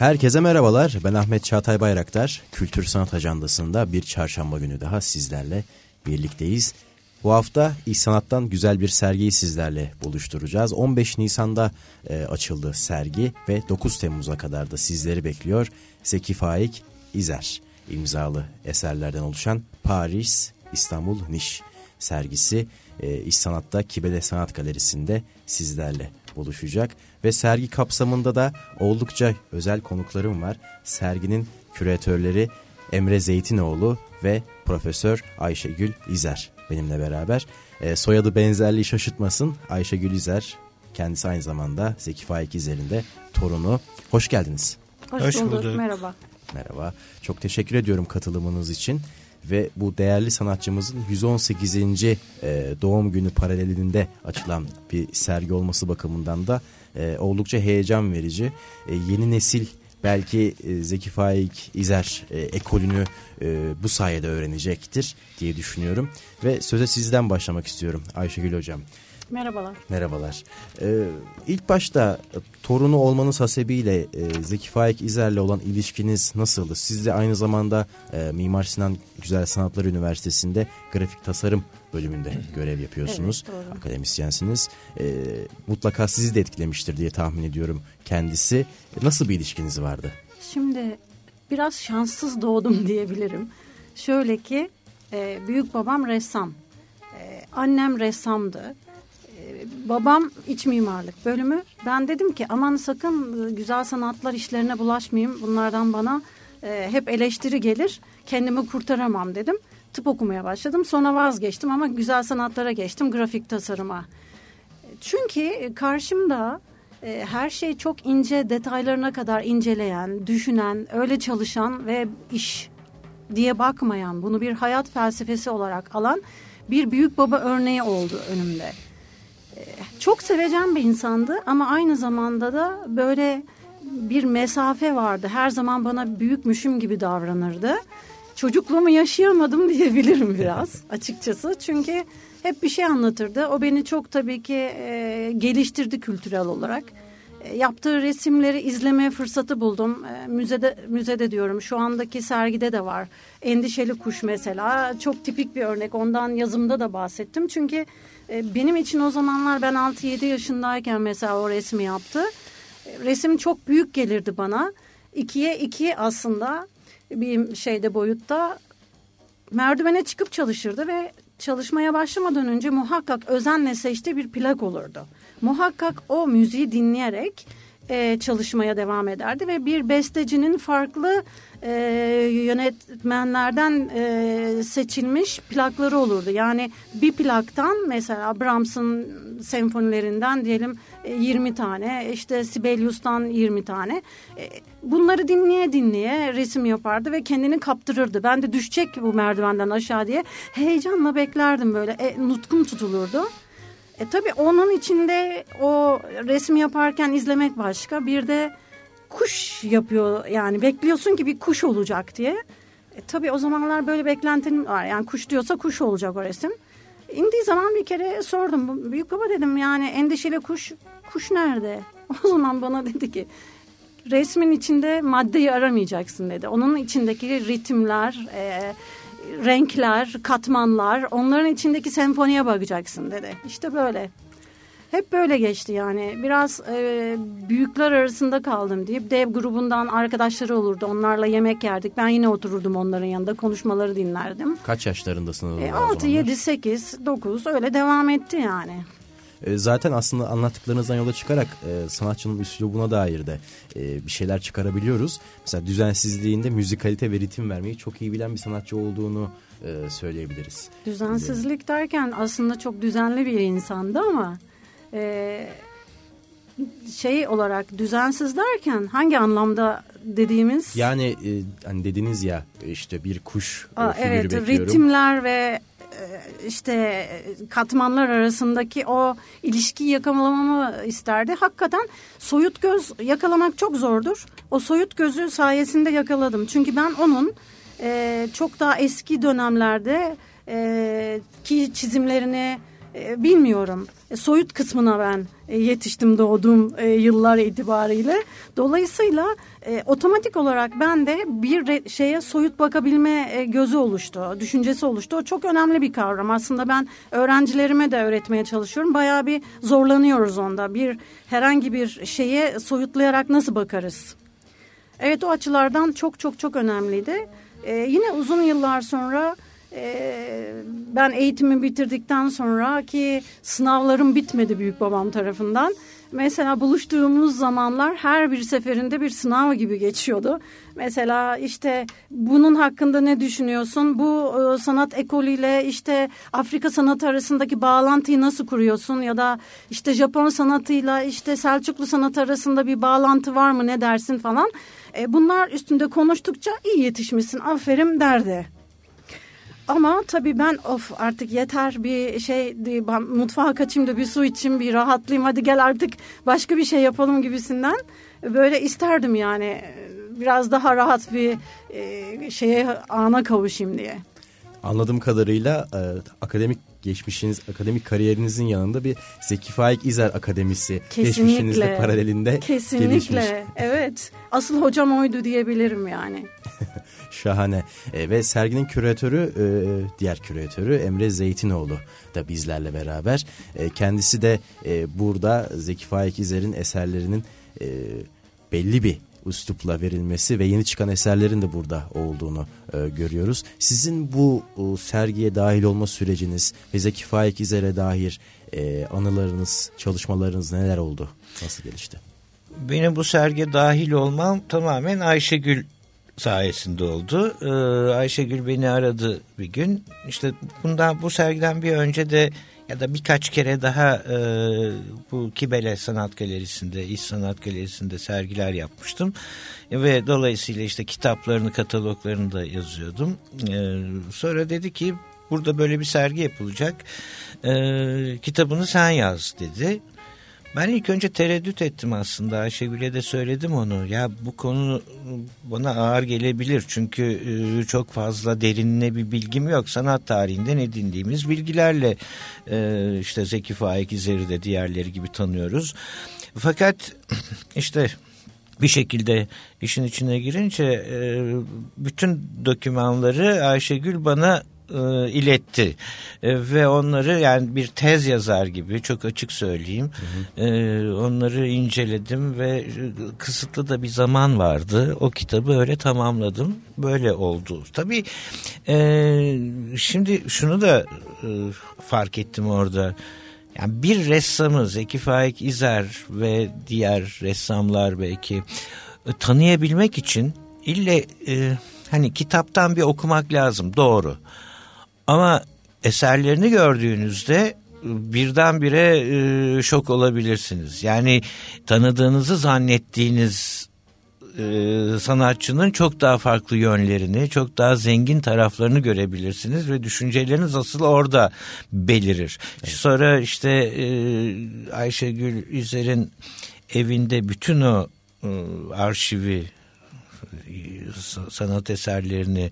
Herkese merhabalar. Ben Ahmet Çağatay Bayraktar. Kültür Sanat Ajandası'nda bir çarşamba günü daha sizlerle birlikteyiz. Bu hafta İş Sanat'tan güzel bir sergiyi sizlerle buluşturacağız. 15 Nisan'da e, açıldı sergi ve 9 Temmuz'a kadar da sizleri bekliyor. Zeki Faik İzer imzalı eserlerden oluşan Paris, İstanbul, Niş sergisi e, İş Sanat'ta Kibele Sanat Galerisi'nde sizlerle buluşacak. Ve sergi kapsamında da oldukça özel konuklarım var. Serginin küratörleri Emre Zeytinoğlu ve Profesör Ayşegül İzer benimle beraber. E, soyadı benzerliği şaşırtmasın Ayşegül İzer kendisi aynı zamanda Zeki Faik İzer'in de torunu. Hoş geldiniz. Hoş, Hoş bulduk. bulduk. Merhaba. Merhaba. Çok teşekkür ediyorum katılımınız için ve bu değerli sanatçımızın 118. E, doğum günü paralelinde açılan bir sergi olması bakımından da e, oldukça heyecan verici. E, yeni nesil belki e, Zeki Faik İzer e, ekolünü e, bu sayede öğrenecektir diye düşünüyorum. Ve söze sizden başlamak istiyorum Ayşegül Hocam. Merhabalar. Merhabalar. Ee, ilk başta torunu olmanız hasebiyle e, Zeki Faik İzer'le olan ilişkiniz nasıldı? Siz de aynı zamanda e, Mimar Sinan Güzel Sanatlar Üniversitesi'nde grafik tasarım bölümünde görev yapıyorsunuz. Evet, doğru. Akademisyensiniz. E, mutlaka sizi de etkilemiştir diye tahmin ediyorum kendisi. Nasıl bir ilişkiniz vardı? Şimdi biraz şanssız doğdum diyebilirim. Şöyle ki e, büyük babam ressam. E, annem ressamdı babam iç mimarlık bölümü. Ben dedim ki aman sakın e, güzel sanatlar işlerine bulaşmayayım. Bunlardan bana e, hep eleştiri gelir. Kendimi kurtaramam dedim. Tıp okumaya başladım. Sonra vazgeçtim ama güzel sanatlara geçtim. Grafik tasarıma. Çünkü karşımda e, her şey çok ince detaylarına kadar inceleyen, düşünen, öyle çalışan ve iş diye bakmayan, bunu bir hayat felsefesi olarak alan bir büyük baba örneği oldu önümde çok sevecen bir insandı ama aynı zamanda da böyle bir mesafe vardı. Her zaman bana büyükmüşüm gibi davranırdı. Çocukluğumu yaşayamadım diyebilirim biraz açıkçası. Çünkü hep bir şey anlatırdı. O beni çok tabii ki e, geliştirdi kültürel olarak. E, yaptığı resimleri izleme fırsatı buldum. E, müzede müzede diyorum. Şu andaki sergide de var. Endişeli kuş mesela çok tipik bir örnek. Ondan yazımda da bahsettim. Çünkü e, benim için o zamanlar ben 6-7 yaşındayken mesela o resmi yaptı. E, resim çok büyük gelirdi bana. İkiye iki aslında bir şeyde boyutta merdivene çıkıp çalışırdı ve çalışmaya başlamadan önce muhakkak özenle seçtiği bir plak olurdu. Muhakkak o müziği dinleyerek e, çalışmaya devam ederdi ve bir bestecinin farklı e, yönetmenlerden e, seçilmiş plakları olurdu. Yani bir plaktan mesela Brahms'ın senfonilerinden diyelim 20 e, tane işte Sibelius'tan 20 tane e, bunları dinleye dinleye resim yapardı ve kendini kaptırırdı. Ben de düşecek bu merdivenden aşağı diye heyecanla beklerdim böyle e, nutkum tutulurdu. E tabii onun içinde o resim yaparken izlemek başka. Bir de kuş yapıyor yani bekliyorsun ki bir kuş olacak diye. E tabii o zamanlar böyle beklentin var. Yani kuş diyorsa kuş olacak o resim. İndiği zaman bir kere sordum. Büyük baba dedim yani endişeli kuş, kuş nerede? O zaman bana dedi ki resmin içinde maddeyi aramayacaksın dedi. Onun içindeki ritimler, e, renkler, katmanlar, onların içindeki senfoniye bakacaksın dedi. İşte böyle. Hep böyle geçti yani. Biraz e, büyükler arasında kaldım deyip dev grubundan arkadaşları olurdu. Onlarla yemek yerdik. Ben yine otururdum onların yanında konuşmaları dinlerdim. Kaç yaşlarındasınız? E, 6, 7, 8, 9 öyle devam etti yani. E, zaten aslında anlattıklarınızdan yola çıkarak e, sanatçının üslubuna dair de e, bir şeyler çıkarabiliyoruz. Mesela düzensizliğinde müzikalite ve ritim vermeyi çok iyi bilen bir sanatçı olduğunu e, söyleyebiliriz. Düzensizlik derken aslında çok düzenli bir insandı ama e, şey olarak düzensiz derken hangi anlamda dediğimiz? Yani e, hani dediniz ya işte bir kuş Aa, evet, bekliyorum. ritimler ve e, işte katmanlar arasındaki o ilişkiyi yakalamamı isterdi. Hakikaten soyut göz yakalamak çok zordur. O soyut gözü sayesinde yakaladım. Çünkü ben onun e, çok daha eski dönemlerde e, ki çizimlerini e, bilmiyorum. E, soyut kısmına ben e, yetiştim doğduğum e, yıllar itibariyle. Dolayısıyla e, otomatik olarak ben de bir şeye soyut bakabilme gözü oluştu, düşüncesi oluştu. O çok önemli bir kavram. Aslında ben öğrencilerime de öğretmeye çalışıyorum. Bayağı bir zorlanıyoruz onda. Bir herhangi bir şeye soyutlayarak nasıl bakarız? Evet o açılardan çok çok çok önemliydi. Yine uzun yıllar sonra ee, ben eğitimi bitirdikten sonra ki sınavlarım bitmedi büyük babam tarafından. Mesela buluştuğumuz zamanlar her bir seferinde bir sınav gibi geçiyordu. Mesela işte bunun hakkında ne düşünüyorsun? Bu e, sanat ekolüyle işte Afrika sanatı arasındaki bağlantıyı nasıl kuruyorsun? Ya da işte Japon sanatıyla işte Selçuklu sanatı arasında bir bağlantı var mı ne dersin falan. E, bunlar üstünde konuştukça iyi yetişmişsin aferin derdi. Ama tabii ben of artık yeter bir şey mutfağa kaçayım da bir su içeyim bir rahatlayayım hadi gel artık başka bir şey yapalım gibisinden böyle isterdim yani biraz daha rahat bir e, şeye ana kavuşayım diye. Anladığım kadarıyla e, akademik geçmişiniz, akademik kariyerinizin yanında bir Zeki Faik İzer Akademisi Kesinlikle. geçmişinizle paralelinde Kesinlikle. gelişmiş. Evet. Asıl hocam oydu diyebilirim yani. Şahane. E, ve serginin küratörü, e, diğer küratörü Emre Zeytinoğlu da bizlerle beraber. E, kendisi de e, burada Zeki Faik İzer'in eserlerinin e, belli bir üslupla verilmesi ve yeni çıkan eserlerin de burada olduğunu e, görüyoruz. Sizin bu e, sergiye dahil olma süreciniz ve Zeki Faik İzer'e dair e, anılarınız, çalışmalarınız neler oldu? Nasıl gelişti? Benim bu sergiye dahil olmam tamamen Ayşegül sayesinde oldu. Ee, Ayşegül beni aradı bir gün. İşte bundan bu sergiden bir önce de ya da birkaç kere daha e, bu Kibele Sanat Galerisi'nde, İş Sanat Galerisi'nde sergiler yapmıştım. Ve dolayısıyla işte kitaplarını, kataloglarını da yazıyordum. E, sonra dedi ki burada böyle bir sergi yapılacak. E, kitabını sen yaz dedi. Ben ilk önce tereddüt ettim aslında Ayşegül'e de söyledim onu. Ya bu konu bana ağır gelebilir çünkü e, çok fazla derinine bir bilgim yok. Sanat tarihinden edindiğimiz bilgilerle e, işte Zeki Faik İzer'i de diğerleri gibi tanıyoruz. Fakat işte bir şekilde işin içine girince e, bütün dokümanları Ayşegül bana e, iletti. E, ve onları yani bir tez yazar gibi çok açık söyleyeyim hı hı. E, onları inceledim ve kısıtlı da bir zaman vardı. O kitabı öyle tamamladım. Böyle oldu. Tabii e, şimdi şunu da e, fark ettim orada. Yani bir ressamı Zeki Faik İzer ve diğer ressamlar belki e, tanıyabilmek için ille e, hani kitaptan bir okumak lazım. Doğru. Ama eserlerini gördüğünüzde birdenbire e, şok olabilirsiniz. Yani tanıdığınızı zannettiğiniz e, sanatçının çok daha farklı yönlerini, çok daha zengin taraflarını görebilirsiniz ve düşünceleriniz asıl orada belirir. Evet. Sonra işte e, Ayşegül Üzer'in evinde bütün o e, arşivi sanat eserlerini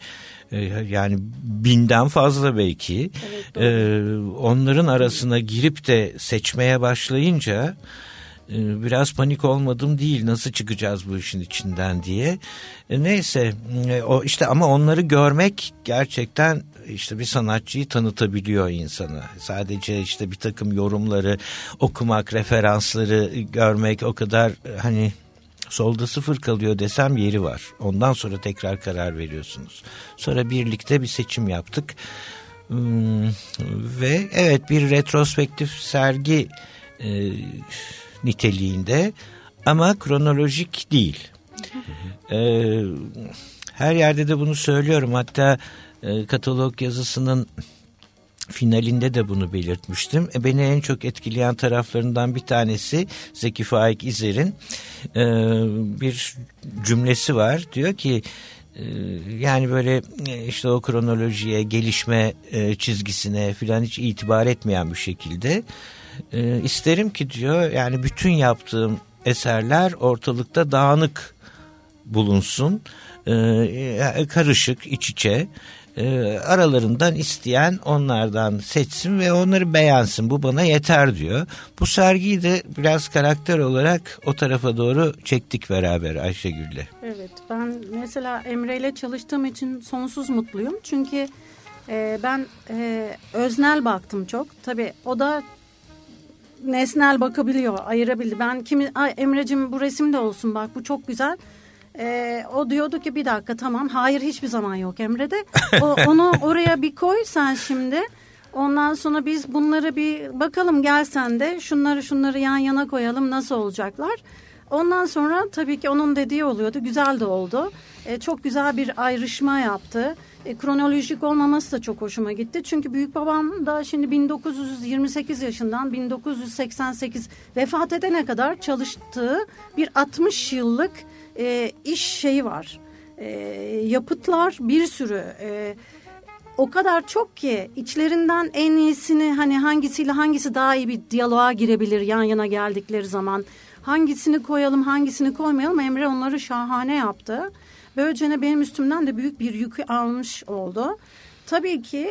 yani binden fazla belki. Evet, e, onların arasına girip de seçmeye başlayınca e, biraz panik olmadım değil nasıl çıkacağız bu işin içinden diye. Neyse o işte ama onları görmek gerçekten işte bir sanatçıyı tanıtabiliyor insana. Sadece işte bir takım yorumları okumak, referansları görmek o kadar hani solda sıfır kalıyor desem yeri var. Ondan sonra tekrar karar veriyorsunuz. Sonra birlikte bir seçim yaptık. Hmm, ve evet bir retrospektif sergi e, niteliğinde ama kronolojik değil. e, her yerde de bunu söylüyorum. Hatta e, katalog yazısının finalinde de bunu belirtmiştim. E, beni en çok etkileyen taraflarından bir tanesi Zeki Faik İzer'in e, bir cümlesi var. Diyor ki e, yani böyle e, işte o kronolojiye, gelişme e, çizgisine filan hiç itibar etmeyen bir şekilde isterim ki diyor yani bütün yaptığım eserler ortalıkta dağınık bulunsun. Karışık, iç içe E, aralarından isteyen onlardan seçsin ve onları beğensin. Bu bana yeter diyor. Bu sergiyi de biraz karakter olarak o tarafa doğru çektik beraber Ayşegül'le. Evet ben mesela Emre ile çalıştığım için sonsuz mutluyum. Çünkü e, ben e, öznel baktım çok. Tabii o da nesnel bakabiliyor, ayırabildi. Ben kimi Emre'cim bu resim de olsun bak bu çok güzel. Ee, o diyordu ki bir dakika tamam. Hayır hiçbir zaman yok Emre'de. O, onu oraya bir koy sen şimdi. Ondan sonra biz bunları bir bakalım gelsen de şunları şunları yan yana koyalım nasıl olacaklar. Ondan sonra tabii ki onun dediği oluyordu. Güzel de oldu. Ee, çok güzel bir ayrışma yaptı. E, kronolojik olmaması da çok hoşuma gitti. Çünkü büyük babam da şimdi 1928 yaşından 1988 vefat edene kadar çalıştığı bir 60 yıllık e, iş şeyi var. E, yapıtlar bir sürü. E, o kadar çok ki içlerinden en iyisini hani hangisiyle hangisi daha iyi bir diyaloğa girebilir yan yana geldikleri zaman. Hangisini koyalım hangisini koymayalım Emre onları şahane yaptı. Böylece benim üstümden de büyük bir yükü almış oldu. Tabii ki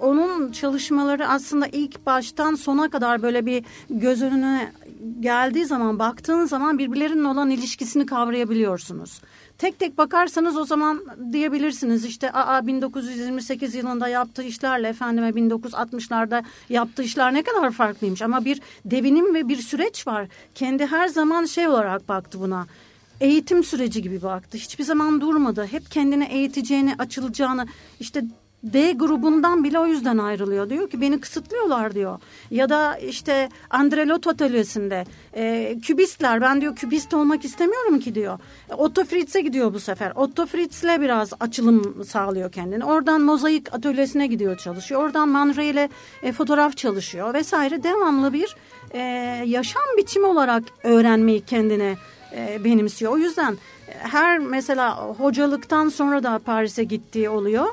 onun çalışmaları aslında ilk baştan sona kadar böyle bir göz önüne geldiği zaman baktığın zaman birbirlerinin olan ilişkisini kavrayabiliyorsunuz. Tek tek bakarsanız o zaman diyebilirsiniz işte aa 1928 yılında yaptığı işlerle efendime 1960'larda yaptığı işler ne kadar farklıymış ama bir devinim ve bir süreç var. Kendi her zaman şey olarak baktı buna eğitim süreci gibi baktı. Hiçbir zaman durmadı. Hep kendini eğiteceğini, açılacağını işte D grubundan bile o yüzden ayrılıyor. Diyor ki beni kısıtlıyorlar diyor. Ya da işte Andrelot atölyesinde e, kübistler ben diyor kübist olmak istemiyorum ki diyor. Otto Fritz'e gidiyor bu sefer. Otto Fritz'le biraz açılım sağlıyor kendini. Oradan mozaik atölyesine gidiyor çalışıyor. Oradan Man Ray ile e, fotoğraf çalışıyor vesaire. Devamlı bir e, yaşam biçimi olarak öğrenmeyi kendine e, benimsiyor. O yüzden her mesela hocalıktan sonra da Paris'e gittiği oluyor.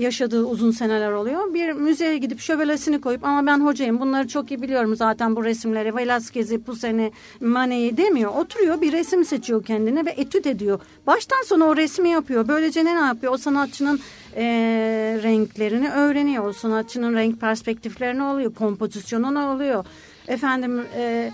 Yaşadığı uzun seneler oluyor. Bir müzeye gidip şövalesini koyup ama ben hocayım bunları çok iyi biliyorum zaten bu resimleri. Velázquez'i, Poussin'i, Manet'i demiyor. Oturuyor bir resim seçiyor kendine ve etüt ediyor. Baştan sona o resmi yapıyor. Böylece ne yapıyor? O sanatçının e, renklerini öğreniyor. O sanatçının renk perspektiflerini oluyor. Kompozisyonu oluyor efendim e,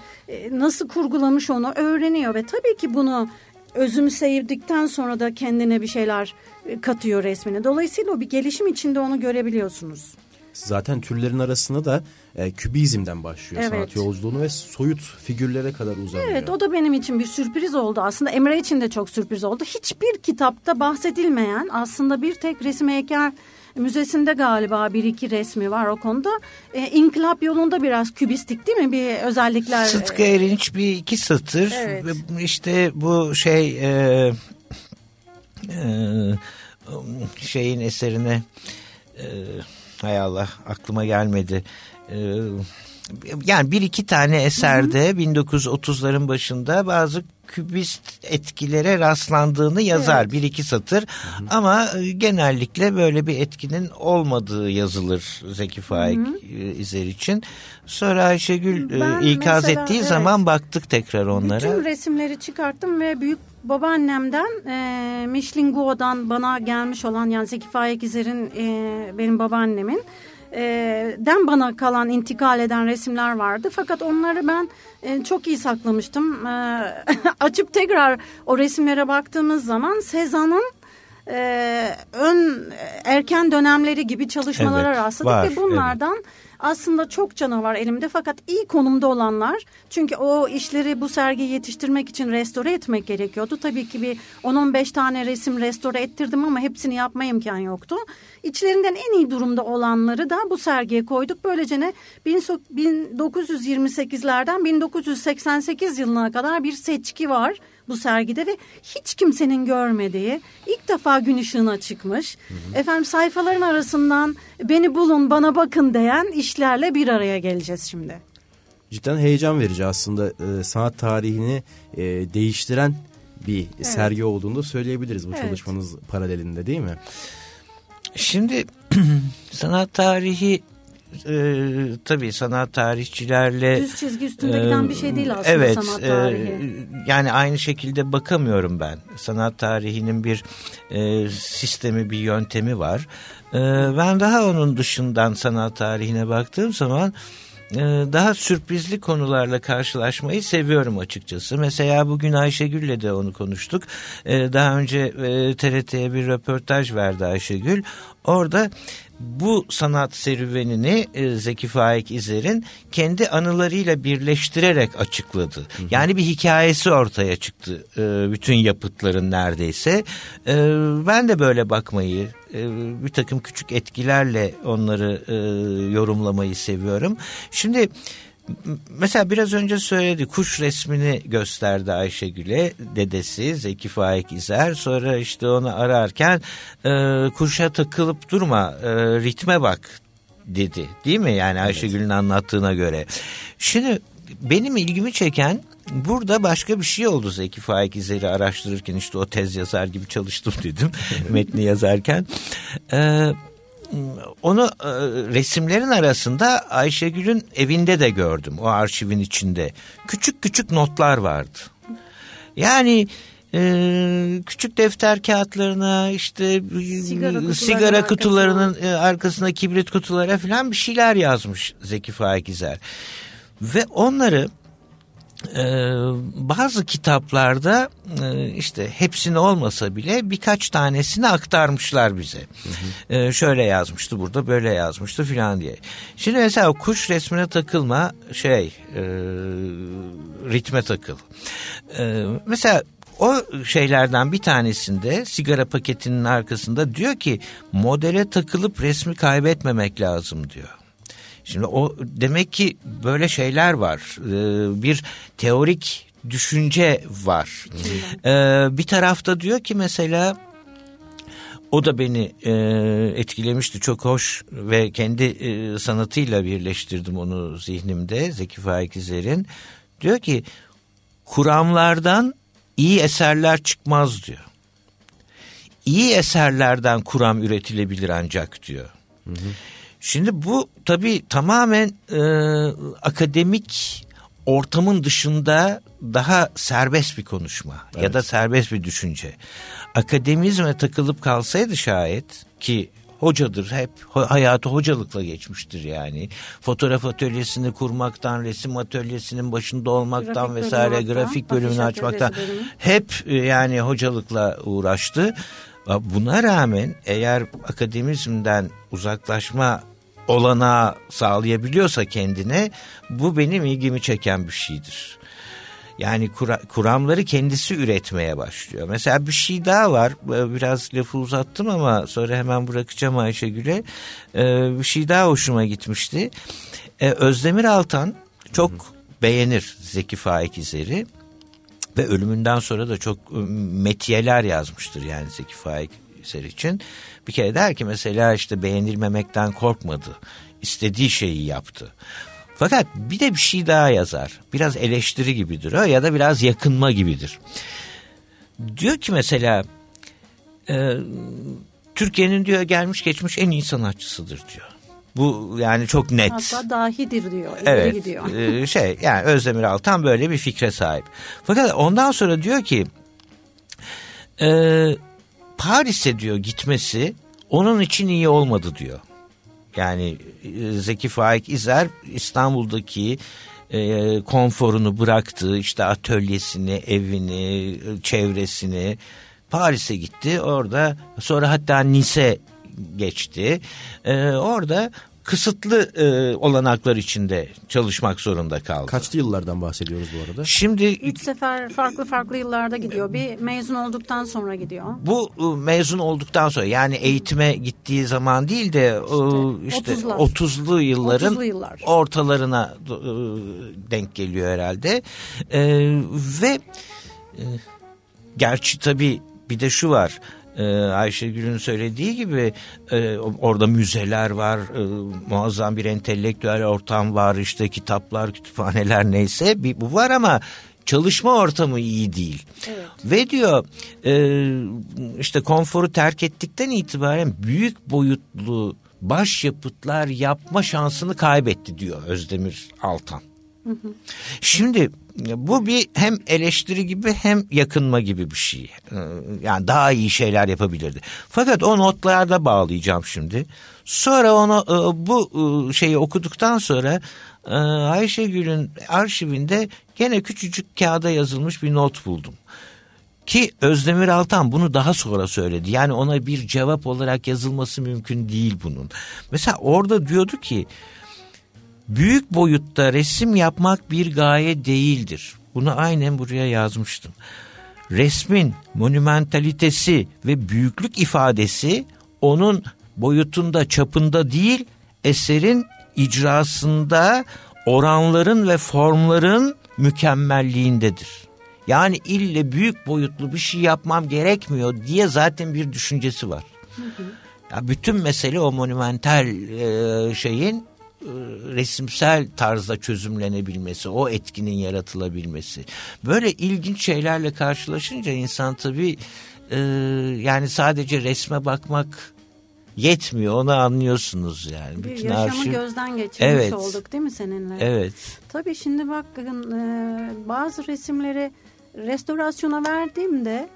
nasıl kurgulamış onu öğreniyor ve tabii ki bunu özümseyildikten sonra da kendine bir şeyler e, katıyor resmine. Dolayısıyla o bir gelişim içinde onu görebiliyorsunuz. Zaten türlerin arasında da e, kübizmden başlıyor evet. sanat yolculuğunu ve soyut figürlere kadar uzanıyor. Evet o da benim için bir sürpriz oldu aslında. Emre için de çok sürpriz oldu. Hiçbir kitapta bahsedilmeyen aslında bir tek resim heykel Müzesinde galiba bir iki resmi var o konuda. E, İnkılap yolunda biraz kübistik değil mi bir özellikler? Sıtkı Erinç bir iki satır. Evet. İşte bu şey e, e, şeyin eserine e, hay Allah aklıma gelmedi. E, yani bir iki tane eserde 1930'ların başında bazı kübist etkilere rastlandığını yazar evet. bir iki satır hı hı. ama e, genellikle böyle bir etkinin olmadığı yazılır Zeki Faik hı hı. E, İzer için. Sonra Ayşegül e, ben ikaz mesela, ettiği evet, zaman baktık tekrar onlara. Bütün resimleri çıkarttım ve büyük babaannemden e, Michelin Guo'dan bana gelmiş olan yani Zeki Faik İzer'in e, benim babaannemin den bana kalan intikal eden resimler vardı. Fakat onları ben e, çok iyi saklamıştım. E, açıp tekrar o resimlere baktığımız zaman Sezan'ın e, ön erken dönemleri gibi çalışmalara evet, rastladık var, ve bunlardan evet aslında çok canavar elimde fakat iyi konumda olanlar çünkü o işleri bu sergiyi yetiştirmek için restore etmek gerekiyordu. Tabii ki bir 10-15 tane resim restore ettirdim ama hepsini yapma imkan yoktu. İçlerinden en iyi durumda olanları da bu sergiye koyduk. Böylece ne 1928'lerden 1988 yılına kadar bir seçki var bu sergide ve hiç kimsenin görmediği ilk defa gün ışığına çıkmış. Hı hı. Efendim sayfaların arasından beni bulun bana bakın diyen işlerle bir araya geleceğiz şimdi. Cidden heyecan verici aslında e, sanat tarihini e, değiştiren bir evet. sergi olduğunu da söyleyebiliriz bu evet. çalışmanız paralelinde değil mi? Şimdi sanat tarihi e, tabii sanat tarihçilerle... Düz çizgi üstünde giden bir şey değil aslında evet, sanat e, tarihi. E, yani aynı şekilde bakamıyorum ben. Sanat tarihinin bir e, sistemi, bir yöntemi var. E, ben daha onun dışından sanat tarihine baktığım zaman e, daha sürprizli konularla karşılaşmayı seviyorum açıkçası. Mesela bugün Ayşegül'le de onu konuştuk. E, daha önce TRT'ye bir röportaj verdi Ayşegül. Orada bu sanat serüvenini e, Zeki Faik İzer'in kendi anılarıyla birleştirerek açıkladı. Hı hı. Yani bir hikayesi ortaya çıktı e, bütün yapıtların neredeyse. E, ben de böyle bakmayı, bir takım küçük etkilerle onları yorumlamayı seviyorum. Şimdi Mesela biraz önce söyledi kuş resmini gösterdi Ayşegül'e dedesi Zeki Faik İzer sonra işte onu ararken e, kuşa takılıp durma e, ritme bak dedi değil mi yani Ayşegül'ün evet. anlattığına göre. Şimdi benim ilgimi çeken burada başka bir şey oldu Zeki Faik İzer'i araştırırken işte o tez yazar gibi çalıştım dedim metni yazarken. Eee onu e, resimlerin arasında Ayşegül'ün evinde de gördüm o arşivin içinde. Küçük küçük notlar vardı. Yani e, küçük defter kağıtlarına işte sigara, sigara kutularının arkasına. E, arkasına kibrit kutulara falan bir şeyler yazmış Zeki Faik. Ve onları e, bazı kitaplarda e, işte hepsini olmasa bile birkaç tanesini aktarmışlar bize. Hı hı. E, şöyle yazmıştı burada böyle yazmıştı filan diye. Şimdi mesela kuş resmine takılma şey e, ritme takıl. E, mesela o şeylerden bir tanesinde sigara paketinin arkasında diyor ki modele takılıp resmi kaybetmemek lazım diyor. Şimdi o demek ki böyle şeyler var. Ee, bir teorik düşünce var. Ee, bir tarafta diyor ki mesela o da beni e, etkilemişti çok hoş ve kendi e, sanatıyla birleştirdim onu zihnimde Zeki Faik İzer'in. Diyor ki kuramlardan iyi eserler çıkmaz diyor. İyi eserlerden kuram üretilebilir ancak diyor. Hı hı. Şimdi bu tabii tamamen e, akademik ortamın dışında daha serbest bir konuşma evet. ya da serbest bir düşünce. Akademizme takılıp kalsaydı şayet ki hocadır hep hayatı hocalıkla geçmiştir yani. Fotoğraf atölyesini kurmaktan, resim atölyesinin başında olmaktan grafik vesaire bölüm grafik bölümünü açmaktan bölümü. hep e, yani hocalıkla uğraştı. Buna rağmen eğer akademizmden uzaklaşma olana sağlayabiliyorsa kendine bu benim ilgimi çeken bir şeydir. Yani kura, kuramları kendisi üretmeye başlıyor. Mesela bir şey daha var. Biraz lafı uzattım ama sonra hemen bırakacağım Ayşegül'e. Ee, bir şey daha hoşuma gitmişti. Ee, Özdemir Altan çok Hı. beğenir Zeki Faik İzer'i. Ve ölümünden sonra da çok ıı, metiyeler yazmıştır yani Zeki Faik İzer için. Bir kere der ki mesela işte beğenilmemekten korkmadı. İstediği şeyi yaptı. Fakat bir de bir şey daha yazar. Biraz eleştiri gibidir o ya da biraz yakınma gibidir. Diyor ki mesela e, Türkiye'nin diyor gelmiş geçmiş en iyi sanatçısıdır diyor. Bu yani çok net. Hatta dahidir diyor. Evet. Gidiyor. E, şey yani Özdemir Altan böyle bir fikre sahip. Fakat ondan sonra diyor ki e, Paris'e diyor gitmesi onun için iyi olmadı diyor. Yani e, Zeki Faik İzer İstanbul'daki e, konforunu bıraktı işte atölyesini, evini, çevresini Paris'e gitti. Orada sonra hatta Nice geçti. E, orada kısıtlı e, olanaklar içinde çalışmak zorunda kaldı. Kaçlı yıllardan bahsediyoruz bu arada? Şimdi üç sefer farklı farklı yıllarda gidiyor. Bir mezun olduktan sonra gidiyor. Bu e, mezun olduktan sonra yani eğitime gittiği zaman değil de işte, işte 30'lu yılların 30'lu yıllar. ortalarına e, denk geliyor herhalde. E, ve e, gerçi tabii bir de şu var e, Ayşegül'ün söylediği gibi e, orada müzeler var, e, muazzam bir entelektüel ortam var, işte kitaplar, kütüphaneler neyse bir, bu var ama çalışma ortamı iyi değil. Evet. Ve diyor e, işte konforu terk ettikten itibaren büyük boyutlu başyapıtlar yapma şansını kaybetti diyor Özdemir Altan. Şimdi bu bir hem eleştiri gibi hem yakınma gibi bir şey. Ee, Yani daha iyi şeyler yapabilirdi. Fakat o notlarda bağlayacağım şimdi. Sonra onu e, bu e, şeyi okuduktan sonra e, Ayşegül'ün arşivinde gene küçücük kağıda yazılmış bir not buldum. Ki Özdemir Altan bunu daha sonra söyledi. Yani ona bir cevap olarak yazılması mümkün değil bunun. Mesela orada diyordu ki büyük boyutta resim yapmak bir gaye değildir. Bunu aynen buraya yazmıştım. Resmin monumentalitesi ve büyüklük ifadesi onun boyutunda çapında değil eserin icrasında oranların ve formların mükemmelliğindedir. Yani ille büyük boyutlu bir şey yapmam gerekmiyor diye zaten bir düşüncesi var. Ya bütün mesele o monumental e, şeyin resimsel tarzda çözümlenebilmesi, o etkinin yaratılabilmesi. Böyle ilginç şeylerle karşılaşınca insan tabii e, yani sadece resme bakmak yetmiyor. Onu anlıyorsunuz yani. Bir Bütün yaşamı arşiv- gözden geçirmiş Evet. olduk değil mi seninle? Evet. Tabii şimdi bakın e, bazı resimleri restorasyona verdiğimde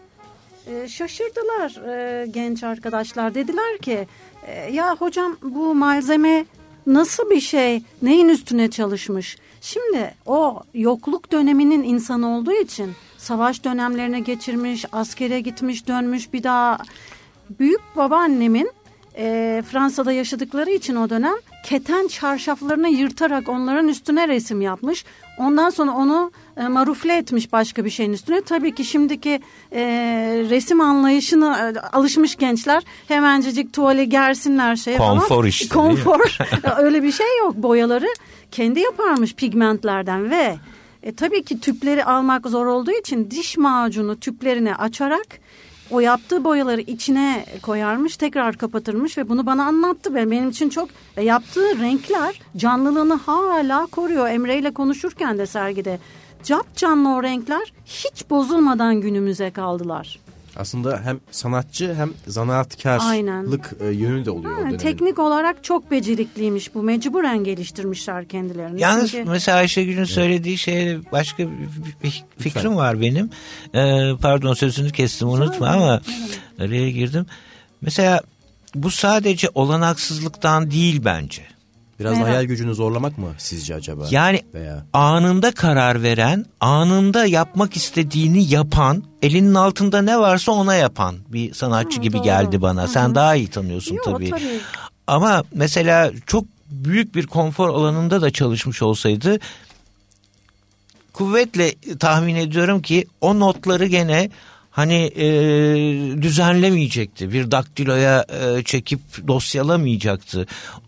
e, şaşırdılar e, genç arkadaşlar. Dediler ki e, ya hocam bu malzeme nasıl bir şey neyin üstüne çalışmış? Şimdi o yokluk döneminin insanı olduğu için savaş dönemlerine geçirmiş, askere gitmiş, dönmüş bir daha. Büyük babaannemin e, Fransa'da yaşadıkları için o dönem keten çarşaflarını yırtarak onların üstüne resim yapmış. Ondan sonra onu marufle etmiş başka bir şeyin üstüne. Tabii ki şimdiki e, resim anlayışına e, alışmış gençler hemencecik tuvale gersinler şey Konfor falan. işte? Konfor. Öyle bir şey yok. Boyaları kendi yaparmış pigmentlerden ve e, tabii ki tüpleri almak zor olduğu için diş macunu tüplerini açarak o yaptığı boyaları içine koyarmış, tekrar kapatırmış ve bunu bana anlattı. Ve benim için çok e, yaptığı renkler canlılığını hala koruyor. Emre ile konuşurken de sergide cap canlı o renkler hiç bozulmadan günümüze kaldılar. Aslında hem sanatçı hem zanaatkarlık e, yönü de oluyor dönemin. teknik olarak çok becerikliymiş bu. Mecburen geliştirmişler kendilerini. Yalnız Çünkü- mesela Ayşegül'ün söylediği şeye başka bir, fikrim var benim. Ee, pardon sözünü kestim unutma ama araya girdim. Mesela bu sadece olanaksızlıktan değil bence. Biraz Merak. hayal gücünü zorlamak mı sizce acaba? Yani Veya anında karar veren, anında yapmak istediğini yapan, elinin altında ne varsa ona yapan bir sanatçı Hı, gibi doğru. geldi bana. Hı Sen hı. daha iyi tanıyorsun Yo, tabii. tabii. Ama mesela çok büyük bir konfor alanında da çalışmış olsaydı kuvvetle tahmin ediyorum ki o notları gene hani e, düzenlemeyecekti. Bir daktiloya e, çekip dosyalamayacaktı.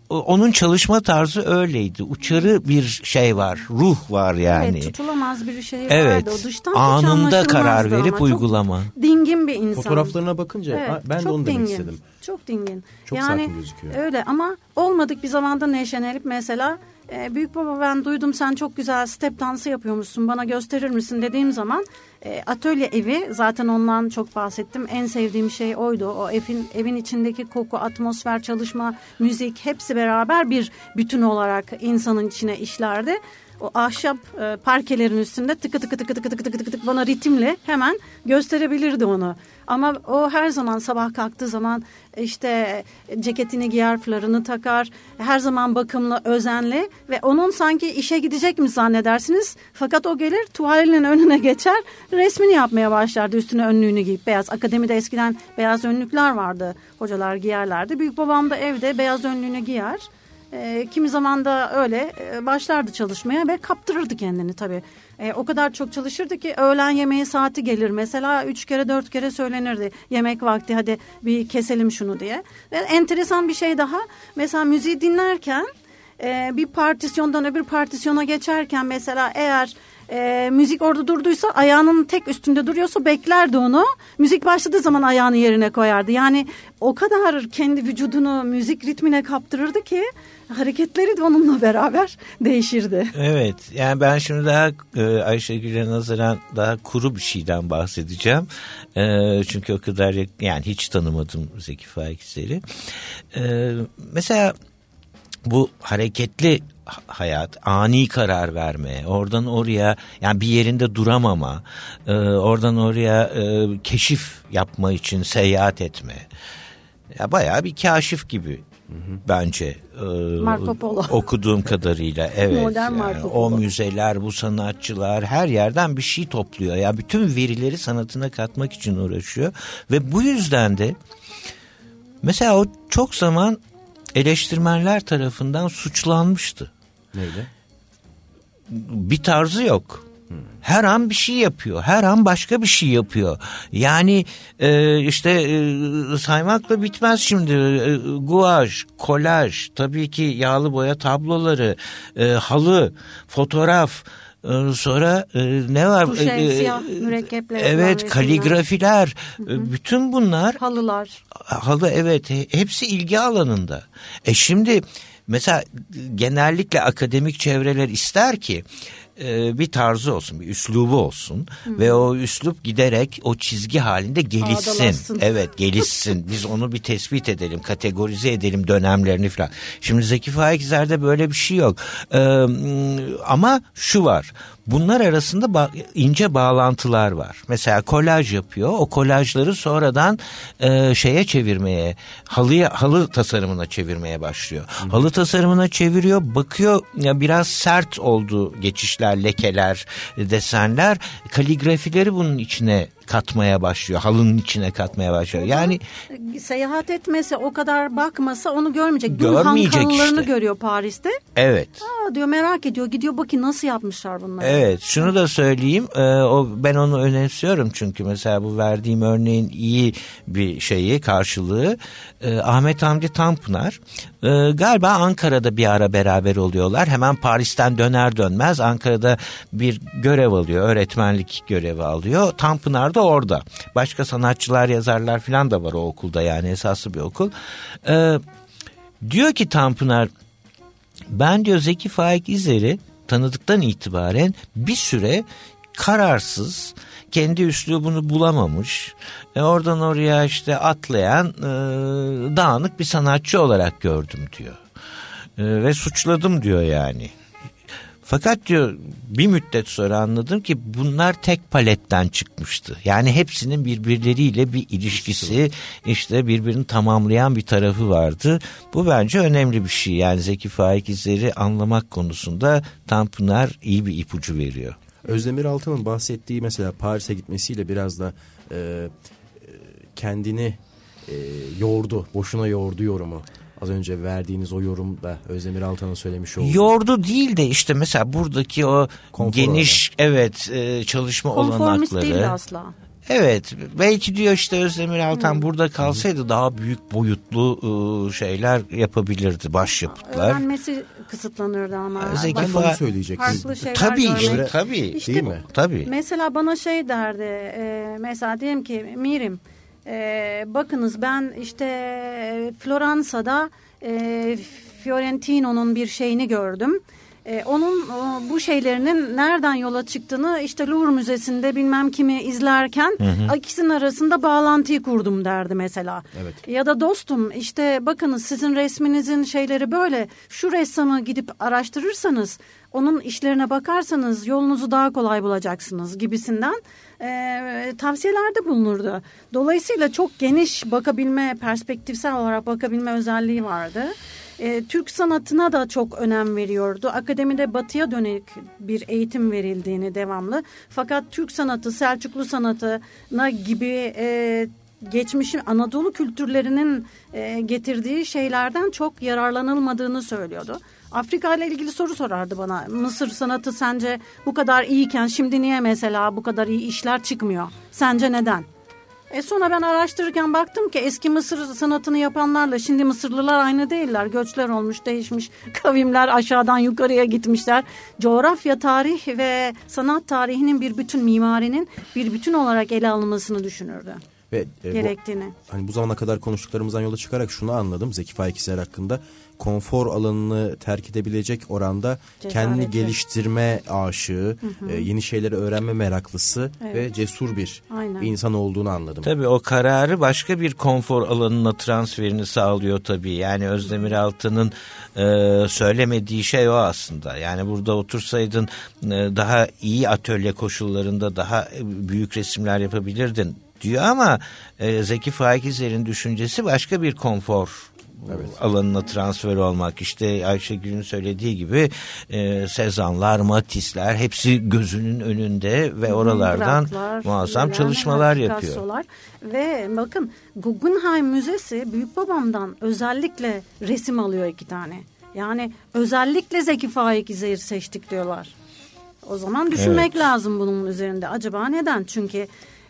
Onun çalışma tarzı öyleydi. Uçarı bir şey var, ruh var yani. Evet tutulamaz bir şey Evet. vardı. O dıştan Anında karar ama verip çok uygulama. Dingin bir insan. fotoğraflarına bakınca Evet, ben de çok onu demek dingin. istedim. Çok dingin. Çok yani, sakin gözüküyor. Öyle ama olmadık bir zamanda neşelenip mesela e, büyük baba ben duydum sen çok güzel step dansı yapıyormuşsun bana gösterir misin dediğim zaman e, atölye evi zaten ondan çok bahsettim en sevdiğim şey oydu o evin evin içindeki koku atmosfer çalışma müzik hepsi beraber bir bütün olarak insanın içine işlerdi o ahşap e, parkelerin üstünde tıkı tıkı tıkı tıkı tıkı tıkı tıkı bana ritimle hemen gösterebilirdi onu. Ama o her zaman sabah kalktığı zaman işte ceketini giyer, flarını takar. Her zaman bakımlı, özenli ve onun sanki işe gidecek mi zannedersiniz? Fakat o gelir tuvalinin önüne geçer, resmini yapmaya başlardı üstüne önlüğünü giyip. Beyaz akademide eskiden beyaz önlükler vardı. Hocalar giyerlerdi. Büyük babam da evde beyaz önlüğünü giyer. E, kimi zaman da öyle e, başlardı çalışmaya ve kaptırırdı kendini tabii. E, o kadar çok çalışırdı ki öğlen yemeği saati gelir. Mesela üç kere dört kere söylenirdi yemek vakti hadi bir keselim şunu diye. Ve enteresan bir şey daha mesela müziği dinlerken e, bir partisyondan öbür partisyona geçerken mesela eğer e, müzik orada durduysa ayağının tek üstünde duruyorsa beklerdi onu. Müzik başladığı zaman ayağını yerine koyardı. Yani o kadar kendi vücudunu müzik ritmine kaptırırdı ki hareketleri de onunla beraber değişirdi. Evet yani ben şimdi daha e, Ayşegül'e nazaran daha kuru bir şeyden bahsedeceğim. E, çünkü o kadar yani hiç tanımadım Zeki Faiksel'i. E, mesela bu hareketli hayat, ani karar verme, oradan oraya yani bir yerinde duramama, e, oradan oraya e, keşif yapma için seyahat etme. Ya bayağı bir kaşif gibi bence e, Marco Polo. okuduğum kadarıyla evet Modern yani Marco o Polo. müzeler bu sanatçılar her yerden bir şey topluyor ya bütün verileri sanatına katmak için uğraşıyor ve bu yüzden de mesela o çok zaman eleştirmenler tarafından suçlanmıştı Neyle? bir tarzı yok. Her an bir şey yapıyor. Her an başka bir şey yapıyor. Yani e, işte e, saymakla bitmez şimdi. E, guaj, kolaj, tabii ki yağlı boya tabloları, e, halı, fotoğraf, e, sonra e, ne var? Tuşe, E, e, siyah mürekkeple yapılan Evet, kaligrafiler. E, Bütün bunlar Halılar. halı evet he- hepsi ilgi alanında. E şimdi mesela genellikle akademik çevreler ister ki e, bir tarzı olsun, bir üslubu olsun ve o üslup giderek o çizgi halinde gelişsin. Ağdalaşsın. Evet, gelişsin. Biz onu bir tespit edelim, kategorize edelim dönemlerini falan. Şimdi Zeki Faikzer'de böyle bir şey yok. E, ama şu var. Bunlar arasında ba- ince bağlantılar var. Mesela kolaj yapıyor. O kolajları sonradan e, şeye çevirmeye, halıya halı tasarımına çevirmeye başlıyor. Halı tasarımına çeviriyor. Bakıyor ya biraz sert oldu geçişler, lekeler, desenler. Kaligrafileri bunun içine katmaya başlıyor. Halının içine katmaya başlıyor. Yani Seyahat etmese o kadar bakmasa onu görmeyecek. Görmeyecek halılarını işte. görüyor Paris'te. evet. Aa diyor merak ediyor. Gidiyor bakayım nasıl yapmışlar bunları. Evet şunu da söyleyeyim e, o ben onu önemsiyorum çünkü mesela bu verdiğim örneğin iyi bir şeyi karşılığı E, Ahmet Hamdi Tanpınar e, galiba Ankara'da bir ara beraber oluyorlar hemen Paris'ten döner dönmez Ankara'da bir görev alıyor öğretmenlik görevi alıyor Tanpınar da orada başka sanatçılar yazarlar falan da var o okulda yani esaslı bir okul E, diyor ki Tanpınar ben diyor Zeki Faik İzer'i tanıdıktan itibaren bir süre kararsız, kendi üslubunu bulamamış, e, oradan oraya işte atlayan e, dağınık bir sanatçı olarak gördüm diyor. E, ve suçladım diyor yani. Fakat diyor bir müddet sonra anladım ki bunlar tek paletten çıkmıştı. Yani hepsinin birbirleriyle bir ilişkisi işte birbirini tamamlayan bir tarafı vardı. Bu bence önemli bir şey. Yani Zeki Faik İzler'i anlamak konusunda Tanpınar iyi bir ipucu veriyor. Özdemir Altan'ın bahsettiği mesela Paris'e gitmesiyle biraz da e, e, kendini e, yordu, boşuna yordu yorumu. Az önce verdiğiniz o yorumda Özdemir Altan'ın söylemiş olduğu. Yordu değil de işte mesela buradaki o Konfor geniş evet e, çalışma Konformist olanakları. değil asla. Evet belki diyor işte Özdemir Altan burada kalsaydı daha büyük boyutlu e, şeyler yapabilirdi başyapıtlar. Öğrenmesi kısıtlanırdı ama. Zeki Bak- Ben onu söyleyecektim. farklı şeyler Tabii görmek. işte tabii. İşte Değil mi? Tabii. Mesela bana şey derdi e, mesela diyelim ki Mirim e, bakınız ben işte e, Floransa'da e, Fiorentino'nun bir şeyini gördüm. E, onun o, bu şeylerinin nereden yola çıktığını işte Louvre Müzesi'nde bilmem kimi izlerken ikisinin arasında bağlantıyı kurdum derdi mesela. Evet. Ya da dostum işte bakınız sizin resminizin şeyleri böyle şu ressamı gidip araştırırsanız onun işlerine bakarsanız yolunuzu daha kolay bulacaksınız gibisinden e, tavsiyelerde bulunurdu. Dolayısıyla çok geniş bakabilme, perspektifsel olarak bakabilme özelliği vardı. E, Türk sanatına da çok önem veriyordu. Akademide batıya dönük bir eğitim verildiğini devamlı. Fakat Türk sanatı, Selçuklu sanatına gibi e, geçmişin Anadolu kültürlerinin e, getirdiği şeylerden çok yararlanılmadığını söylüyordu. Afrika ile ilgili soru sorardı bana. Mısır sanatı sence bu kadar iyiyken şimdi niye mesela bu kadar iyi işler çıkmıyor? Sence neden? E sonra ben araştırırken baktım ki eski Mısır sanatını yapanlarla şimdi Mısırlılar aynı değiller. Göçler olmuş, değişmiş. Kavimler aşağıdan yukarıya gitmişler. Coğrafya, tarih ve sanat tarihinin bir bütün mimarinin bir bütün olarak ele alınmasını düşünürdü. Ve e, gerektiğini. Bu, hani bu zamana kadar konuştuklarımızdan yola çıkarak şunu anladım Zeki Faikizler hakkında. Konfor alanını terk edebilecek oranda Cesaretli. kendini geliştirme aşığı, e, yeni şeyleri öğrenme meraklısı Evet. ve cesur bir Aynen. insan olduğunu anladım. Tabii o kararı başka bir konfor alanına transferini sağlıyor tabii. Yani Özdemir Altı'nın e, söylemediği şey o aslında. Yani burada otursaydın e, daha iyi atölye koşullarında daha e, büyük resimler yapabilirdin diyor ama e, Zeki Faikizler'in düşüncesi başka bir konfor alanına transfer olmak işte Ayşegül'ün söylediği gibi e, Sezanlar, Matisler hepsi gözünün önünde ve oralardan Bıraklar, muazzam yani çalışmalar yapıyor. Ve bakın Guggenheim Müzesi büyük babamdan özellikle resim alıyor iki tane. Yani özellikle Zeki Faik İzeyir seçtik diyorlar. O zaman düşünmek lazım bunun üzerinde. Acaba neden? Çünkü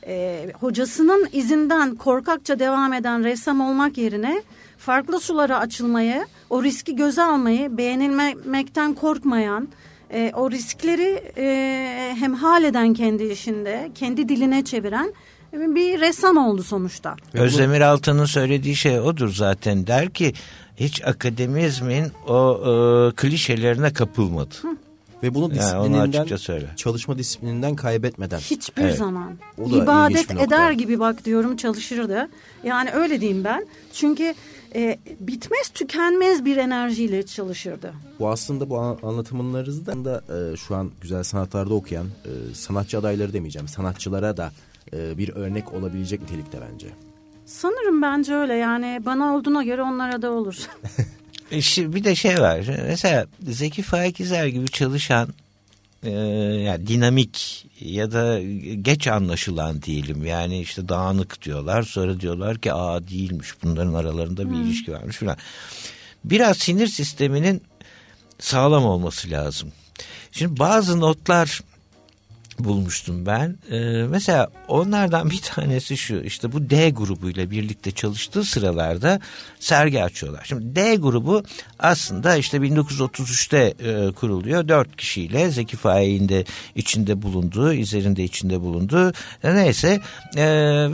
e, hocasının izinden korkakça devam eden ressam olmak yerine farklı sulara açılmayı, o riski göze almayı, beğenilmekten korkmayan, e, o riskleri e, hemhal eden kendi işinde, kendi diline çeviren bir ressam oldu sonuçta. Özdemir Altan'ın söylediği şey odur zaten. Der ki hiç akademizmin o e, klişelerine kapılmadı. Ve bunu Yani disiplininden, söyle. çalışma disiplininden kaybetmeden. Hiçbir Evet. zaman. İbadet eder gibi bak diyorum çalışırdı. Yani öyle diyeyim ben. Çünkü e, bitmez tükenmez bir enerjiyle çalışırdı. Bu aslında bu an- anlatımlarınızda da e, şu an güzel sanatlarda okuyan e, sanatçı adayları demeyeceğim. Sanatçılara da e, bir örnek olabilecek nitelikte bence. Sanırım bence öyle yani bana olduğuna göre onlara da olur. E, bir de şey var. Mesela Zeki Faikizler gibi çalışan e, yani dinamik ya da geç anlaşılan diyelim. Yani işte dağınık diyorlar. Sonra diyorlar ki aa değilmiş. Bunların aralarında bir ilişki varmış falan. Biraz sinir sisteminin sağlam olması lazım. Şimdi bazı notlar bulmuştum ben. Ee, mesela onlardan bir tanesi şu işte bu D grubuyla birlikte çalıştığı sıralarda sergi açıyorlar. Şimdi D grubu aslında işte 1933'te e, kuruluyor. Dört kişiyle Zeki Faik'in de içinde bulunduğu, İzer'in de içinde bulunduğu e, neyse e,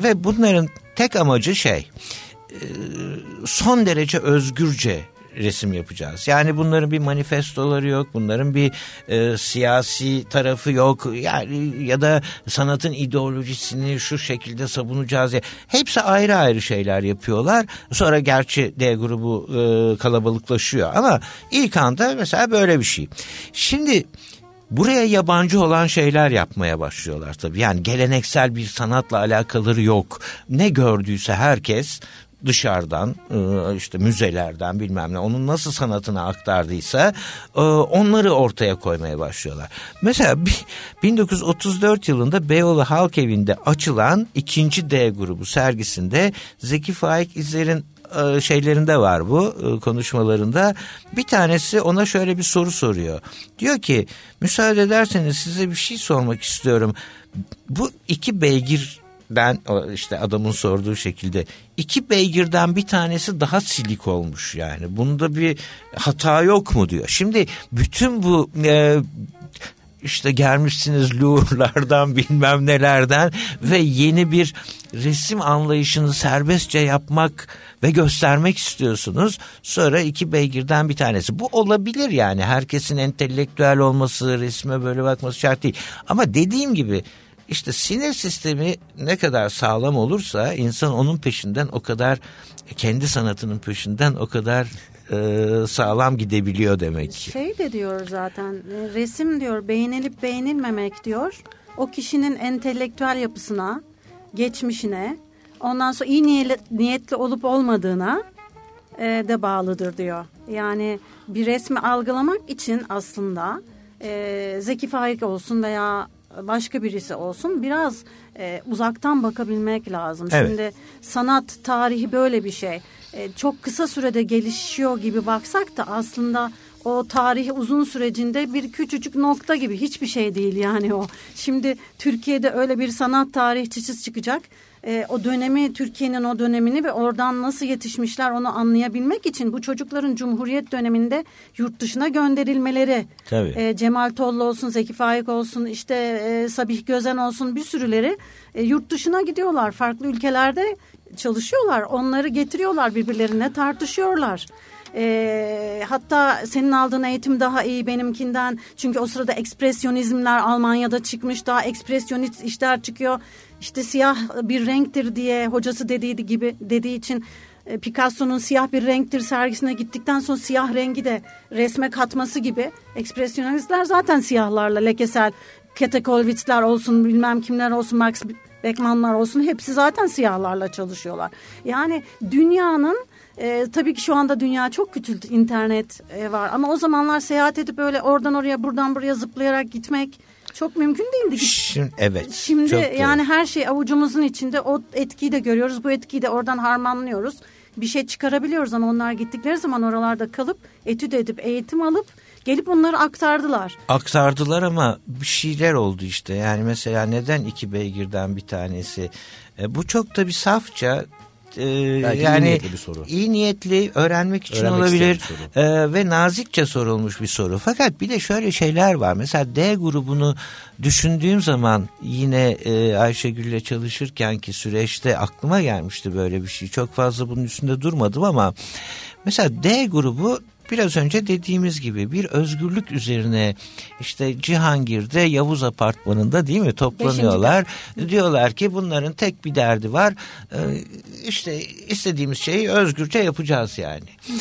ve bunların tek amacı şey e, son derece özgürce resim yapacağız. Yani bunların bir manifestoları yok, bunların bir e, siyasi tarafı yok. Yani ya da sanatın ideolojisini şu şekilde savunacağız diye. Hepsi ayrı ayrı şeyler yapıyorlar. Sonra gerçi D grubu e, kalabalıklaşıyor ama ilk anda mesela böyle bir şey. Şimdi Buraya yabancı olan şeyler yapmaya başlıyorlar tabii. Yani geleneksel bir sanatla alakaları yok. Ne gördüyse herkes dışarıdan e, işte müzelerden bilmem ne onun nasıl sanatını aktardıysa e, onları ortaya koymaya başlıyorlar. Mesela bi- 1934 yılında Beyoğlu Halk Evi'nde açılan ikinci D grubu sergisinde Zeki Faik İzler'in e, şeylerinde var bu konuşmalarında. Bir tanesi ona şöyle bir soru soruyor. Diyor ki müsaade ederseniz size bir şey sormak istiyorum. Bu iki beygirden o işte adamın sorduğu şekilde iki beygirden bir tanesi daha silik olmuş yani. Bunda bir hata yok mu diyor. Şimdi bütün bu e, işte gelmişsiniz Louvre'lardan bilmem nelerden ve yeni bir resim anlayışını serbestçe yapmak ve göstermek istiyorsunuz. Sonra iki beygirden bir tanesi. Bu olabilir yani. Herkesin entelektüel olması, resme böyle bakması şart değil. Ama dediğim gibi işte sinir sistemi ne kadar sağlam olursa insan onun peşinden o kadar kendi sanatının peşinden o kadar e, sağlam gidebiliyor demek ki. Şey de diyor zaten e, resim diyor beğenilip beğenilmemek diyor. O kişinin entelektüel yapısına, geçmişine, ondan sonra iyi niyetli, olup olmadığına e, de bağlıdır diyor. Yani bir resmi algılamak için aslında e, Zeki Faik olsun veya başka birisi olsun biraz e, uzaktan bakabilmek lazım. Evet. Şimdi sanat tarihi böyle bir şey. E, çok kısa sürede gelişiyor gibi baksak da aslında o tarihi uzun sürecinde bir küçücük nokta gibi hiçbir şey değil yani o. Şimdi Türkiye'de öyle bir sanat tarihçisi çıkacak. E, o dönemi Türkiye'nin o dönemini ve oradan nasıl yetişmişler onu anlayabilmek için bu çocukların Cumhuriyet döneminde yurt dışına gönderilmeleri Tabii. E, Cemal Tollu olsun Zeki Faik olsun işte e, Sabih Gözen olsun bir sürüleri e, yurt dışına gidiyorlar farklı ülkelerde çalışıyorlar onları getiriyorlar birbirlerine tartışıyorlar. E, hatta senin aldığın eğitim daha iyi benimkinden. Çünkü o sırada ekspresyonizmler Almanya'da çıkmış. Daha ekspresyonist işler çıkıyor. İşte siyah bir renktir diye hocası dediği gibi dediği için e, Picasso'nun siyah bir renktir sergisine gittikten sonra siyah rengi de resme katması gibi ekspresyonistler zaten siyahlarla lekesel Katekolwitzler olsun bilmem kimler olsun Max Beckmann'lar olsun hepsi zaten siyahlarla çalışıyorlar. Yani dünyanın e, tabii ki şu anda dünya çok küçüldü internet e, var ama o zamanlar seyahat edip öyle oradan oraya buradan buraya zıplayarak gitmek çok mümkün değildi. Şimdi, evet. Şimdi yani her şey avucumuzun içinde o etkiyi de görüyoruz bu etkiyi de oradan harmanlıyoruz. Bir şey çıkarabiliyoruz ama onlar gittikleri zaman oralarda kalıp etüt edip eğitim alıp gelip onları aktardılar. Aktardılar ama bir şeyler oldu işte. Yani mesela neden iki beygirden bir tanesi? E, bu çok da bir safça e, Belki yani iyi niyetli bir soru. iyi niyetli öğrenmek için Öğrenmek olabilir E, ve nazikçe sorulmuş bir soru. Fakat bir de şöyle şeyler var. Mesela D grubunu düşündüğüm zaman yine e, Ayşegül'le çalışırken ki süreçte aklıma gelmişti böyle bir şey. Çok fazla bunun üstünde durmadım ama mesela D grubu biraz önce dediğimiz gibi bir özgürlük üzerine işte Cihangir'de Yavuz Apartmanı'nda değil mi toplanıyorlar. Diyorlar ki bunların tek bir derdi var. Ee, işte istediğimiz şeyi özgürce yapacağız yani. Hı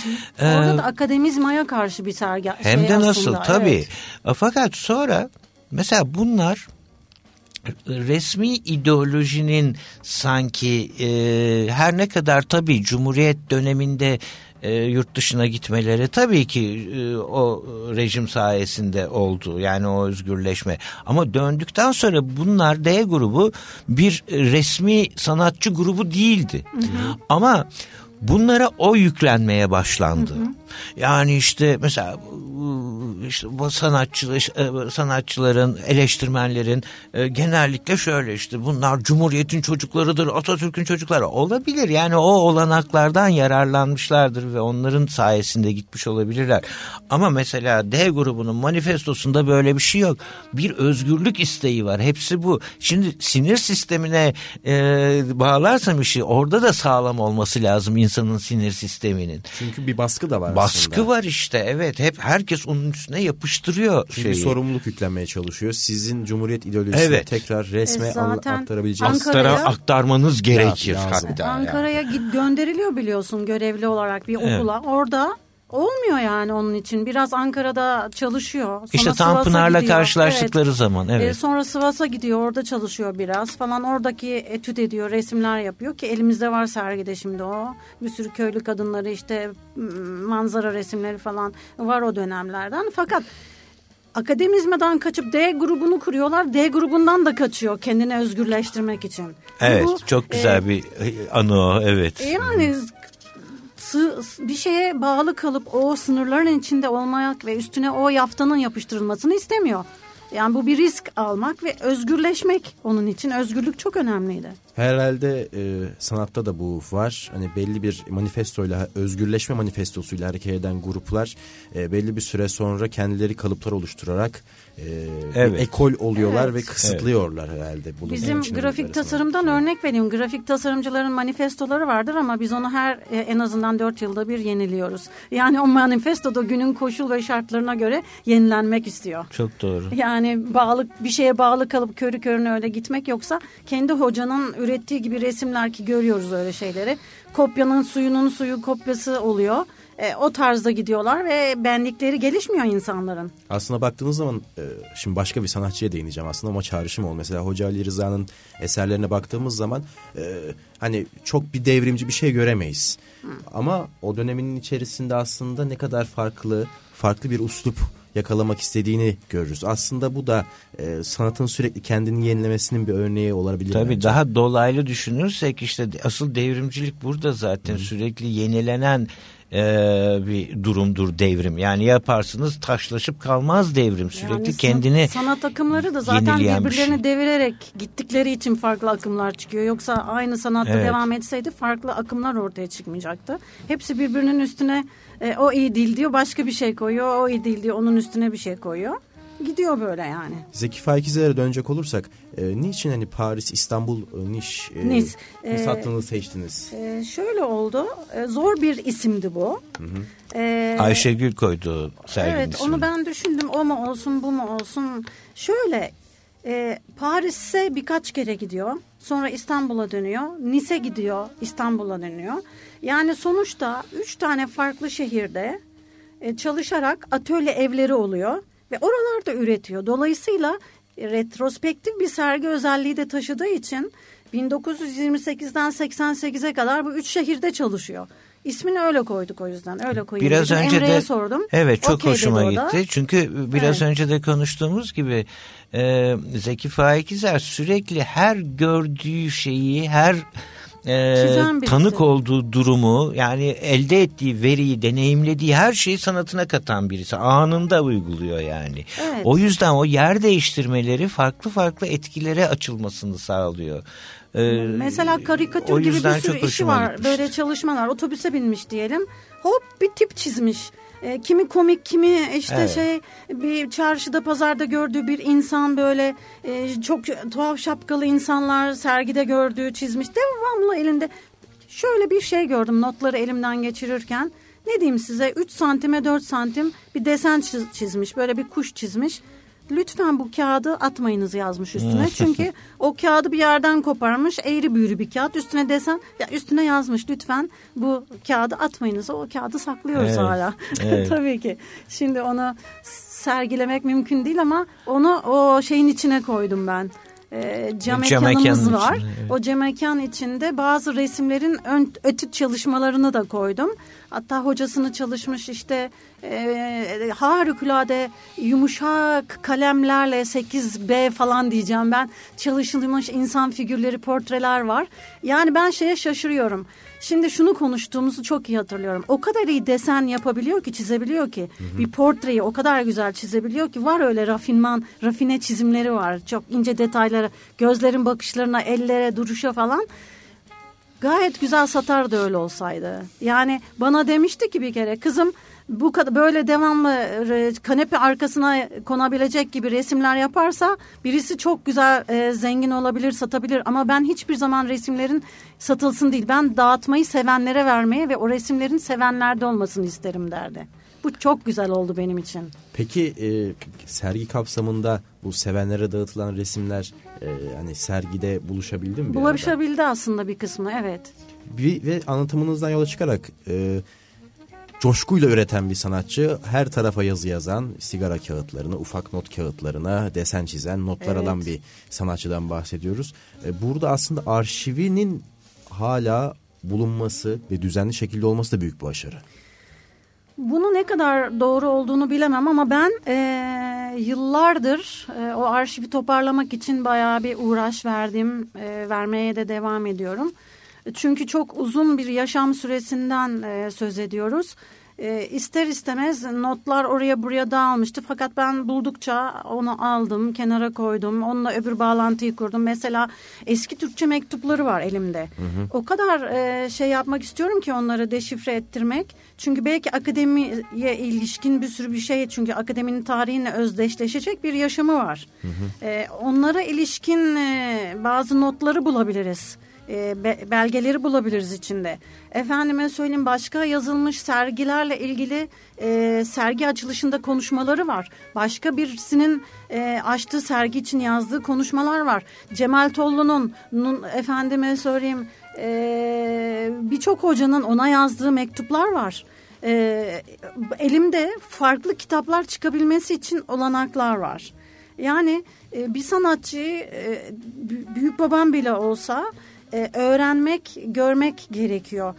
hı. Orada da akademizmaya karşı bir sergi Hem şey de nasıl aslında, tabii. Evet. Fakat sonra mesela bunlar resmi ideolojinin sanki e, her ne kadar tabii Cumhuriyet döneminde e, yurt dışına gitmeleri tabii ki e, o rejim sayesinde oldu. Yani o özgürleşme. Ama döndükten sonra bunlar D grubu bir resmi sanatçı grubu değildi. Hı hı. Ama bunlara o yüklenmeye başlandı. Hı hı. Yani işte mesela işte bu sanatçı e, sanatçıların, eleştirmenlerin e, genellikle şöyle işte bunlar Cumhuriyet'in çocuklarıdır, Atatürk'ün çocukları olabilir. Yani o olanaklardan yararlanmışlardır ve onların sayesinde gitmiş olabilirler. Ama mesela D grubunun manifestosunda böyle bir şey yok. Bir özgürlük isteği var. Hepsi bu. Şimdi sinir sistemine e, bağlarsam işi orada da sağlam olması lazım insanın sinir sisteminin. Çünkü bir baskı da var Baskı aslında. var işte evet. Hep herkes onun üstüne yapıştırıyor şeyi. bir sorumluluk yüklenmeye çalışıyor. Sizin Cumhuriyet ideolojisini Evet. tekrar resme E aktarabileceğiniz. Ankara'ya- aktarmanız gerekir yani. Ankara'ya gönderiliyor biliyorsun görevli olarak bir Evet. okula. Orada olmuyor yani onun için. Biraz Ankara'da çalışıyor. Sonra İşte Sivas'a Tanpınar'la gidiyor. karşılaştıkları zaman Evet. evet. E, sonra Sivas'a gidiyor orada çalışıyor biraz falan oradaki etüt ediyor resimler yapıyor ki elimizde var sergide şimdi o bir sürü köylü kadınları işte manzara resimleri falan var o dönemlerden fakat akademizmeden kaçıp D grubunu kuruyorlar D grubundan da kaçıyor kendini özgürleştirmek için. Evet Bu, çok güzel e, bir anı o evet. e Yani sı- bir şeye bağlı kalıp o sınırların içinde olmak ve üstüne o yaftanın yapıştırılmasını istemiyor. Yani bu bir risk almak ve özgürleşmek onun için özgürlük çok önemliydi. Herhalde e, sanatta da bu var. Hani belli bir manifestoyla, özgürleşme manifestosuyla hareket eden gruplar e, belli bir süre sonra kendileri kalıplar oluşturarak e, Evet. ekol oluyorlar Evet. ve kısıtlıyorlar herhalde. bulunduğu Bizim grafik tasarımdan örnek vereyim. Grafik tasarımcıların manifestoları vardır ama biz onu her e, en azından dört yılda bir yeniliyoruz. Yani o manifestoda günün koşul ve şartlarına göre yenilenmek istiyor. Çok doğru. Yani bağlı bir şeye bağlı kalıp körü körüne öyle gitmek yoksa kendi hocanın ürettiği gibi resimler ki görüyoruz öyle şeyleri. Kopyanın suyunun suyu kopyası oluyor. E, o tarzda gidiyorlar ve benlikleri gelişmiyor insanların. Aslında baktığınız zaman e, şimdi başka bir sanatçıya değineceğim aslında ama çağrışım ol. Mesela Hoca Ali Rıza'nın eserlerine baktığımız zaman e, hani çok bir devrimci bir şey göremeyiz. Ama o dönemin içerisinde aslında ne kadar farklı, farklı bir uslup yakalamak istediğini görürüz. Aslında bu da e, sanatın sürekli kendini yenilemesinin bir örneği olabilir. Tabii bence. daha dolaylı düşünürsek işte asıl devrimcilik burada zaten sürekli yenilenen e, bir durumdur devrim. Yani yaparsınız taşlaşıp kalmaz devrim sürekli yani kendini sanat akımları da zaten birbirlerini şey. devirerek gittikleri için farklı akımlar çıkıyor. Yoksa aynı sanatta evet. devam etseydi farklı akımlar ortaya çıkmayacaktı. Hepsi birbirinin üstüne e, o iyi değil diyor başka bir şey koyuyor. O iyi değil diyor onun üstüne bir şey koyuyor gidiyor böyle yani. Zeki Faikizler'e dönecek olursak e, niçin hani Paris, İstanbul, e, Niş e, nice. e, hattını seçtiniz? E, şöyle oldu. E, zor bir isimdi bu. Hı hı. E, Ayşegül koydu serginin Evet ismini. onu ben düşündüm. O mu olsun bu mu olsun. Şöyle e, Paris'e birkaç kere gidiyor. Sonra İstanbul'a dönüyor. Nice gidiyor. İstanbul'a dönüyor. Yani sonuçta üç tane farklı şehirde e, çalışarak atölye evleri oluyor ve oralarda üretiyor. Dolayısıyla retrospektif bir sergi özelliği de taşıdığı için 1928'den 88'e kadar bu üç şehirde çalışıyor. İsmini öyle koyduk o yüzden. Öyle koyayım. Biraz önce Emre'ye de sordum. Evet çok okay hoşuma gitti. Çünkü biraz evet. önce de konuştuğumuz gibi e, Zeki Faik sürekli her gördüğü şeyi, her e, tanık olduğu durumu yani elde ettiği veriyi deneyimlediği her şeyi sanatına katan birisi anında uyguluyor yani. Evet. O yüzden o yer değiştirmeleri farklı farklı etkilere açılmasını sağlıyor. Ee, Mesela karikatür gibi bir sürü işi var. Gitmiştir. Böyle çalışmalar otobüse binmiş diyelim. Hop bir tip çizmiş. E, kimi komik, kimi işte evet. şey bir çarşıda pazarda gördüğü bir insan böyle e, çok tuhaf şapkalı insanlar sergide gördüğü çizmiş. Devamlı elinde şöyle bir şey gördüm notları elimden geçirirken. Ne diyeyim size 3 santime 4 santim bir desen çizmiş. Böyle bir kuş çizmiş lütfen bu kağıdı atmayınız yazmış üstüne. Çünkü o kağıdı bir yerden koparmış eğri büğrü bir kağıt üstüne desen ya üstüne yazmış lütfen bu kağıdı atmayınız. O kağıdı saklıyoruz evet. hala. Evet. Tabii ki. Şimdi onu sergilemek mümkün değil ama onu o şeyin içine koydum ben e, cam, cam mekanımız var. Içinde, evet. O cam mekan içinde bazı resimlerin ön, etüt çalışmalarını da koydum. Hatta hocasını çalışmış işte e, harikulade yumuşak kalemlerle 8B falan diyeceğim ben çalışılmış insan figürleri portreler var. Yani ben şeye şaşırıyorum. Şimdi şunu konuştuğumuzu çok iyi hatırlıyorum. O kadar iyi desen yapabiliyor ki çizebiliyor ki. Hı hı. Bir portreyi o kadar güzel çizebiliyor ki. Var öyle rafinman, rafine çizimleri var. Çok ince detaylara, gözlerin bakışlarına, ellere, duruşa falan. Gayet güzel satardı öyle olsaydı. Yani bana demişti ki bir kere kızım bu kadar böyle devamlı kanepe arkasına konabilecek gibi resimler yaparsa birisi çok güzel e, zengin olabilir satabilir ama ben hiçbir zaman resimlerin satılsın değil ben dağıtmayı sevenlere vermeye ve o resimlerin sevenlerde olmasını isterim derdi. Bu çok güzel oldu benim için. Peki e, sergi kapsamında bu sevenlere dağıtılan resimler e, hani sergide buluşabildi mi? Buluşabildi aslında bir kısmı evet. Bir, ve anlatımınızdan yola çıkarak e, coşkuyla üreten bir sanatçı. Her tarafa yazı yazan, sigara kağıtlarına, ufak not kağıtlarına desen çizen, notlar evet. alan bir sanatçıdan bahsediyoruz. E, burada aslında arşivinin hala bulunması ve düzenli şekilde olması da büyük bir başarı. Bunu ne kadar doğru olduğunu bilemem ama ben e, yıllardır e, o arşivi toparlamak için bayağı bir uğraş verdim, e, vermeye de devam ediyorum. Çünkü çok uzun bir yaşam süresinden e, söz ediyoruz. E, ister istemez notlar oraya buraya dağılmıştı. Fakat ben buldukça onu aldım, kenara koydum. Onunla öbür bağlantıyı kurdum. Mesela eski Türkçe mektupları var elimde. Hı hı. O kadar e, şey yapmak istiyorum ki onları deşifre ettirmek. Çünkü belki akademiye ilişkin bir sürü bir şey. Çünkü akademinin tarihinle özdeşleşecek bir yaşamı var. Hı hı. E, onlara ilişkin e, bazı notları bulabiliriz e, belgeleri bulabiliriz içinde. Efendime söyleyeyim başka yazılmış sergilerle ilgili e, sergi açılışında konuşmaları var. Başka birisinin e, açtığı sergi için yazdığı konuşmalar var. Cemal Tollu'nun efendime söyleyeyim e, birçok hocanın ona yazdığı mektuplar var. E, elimde farklı kitaplar çıkabilmesi için olanaklar var. Yani e, bir sanatçı e, büyük babam bile olsa e, öğrenmek, görmek gerekiyor.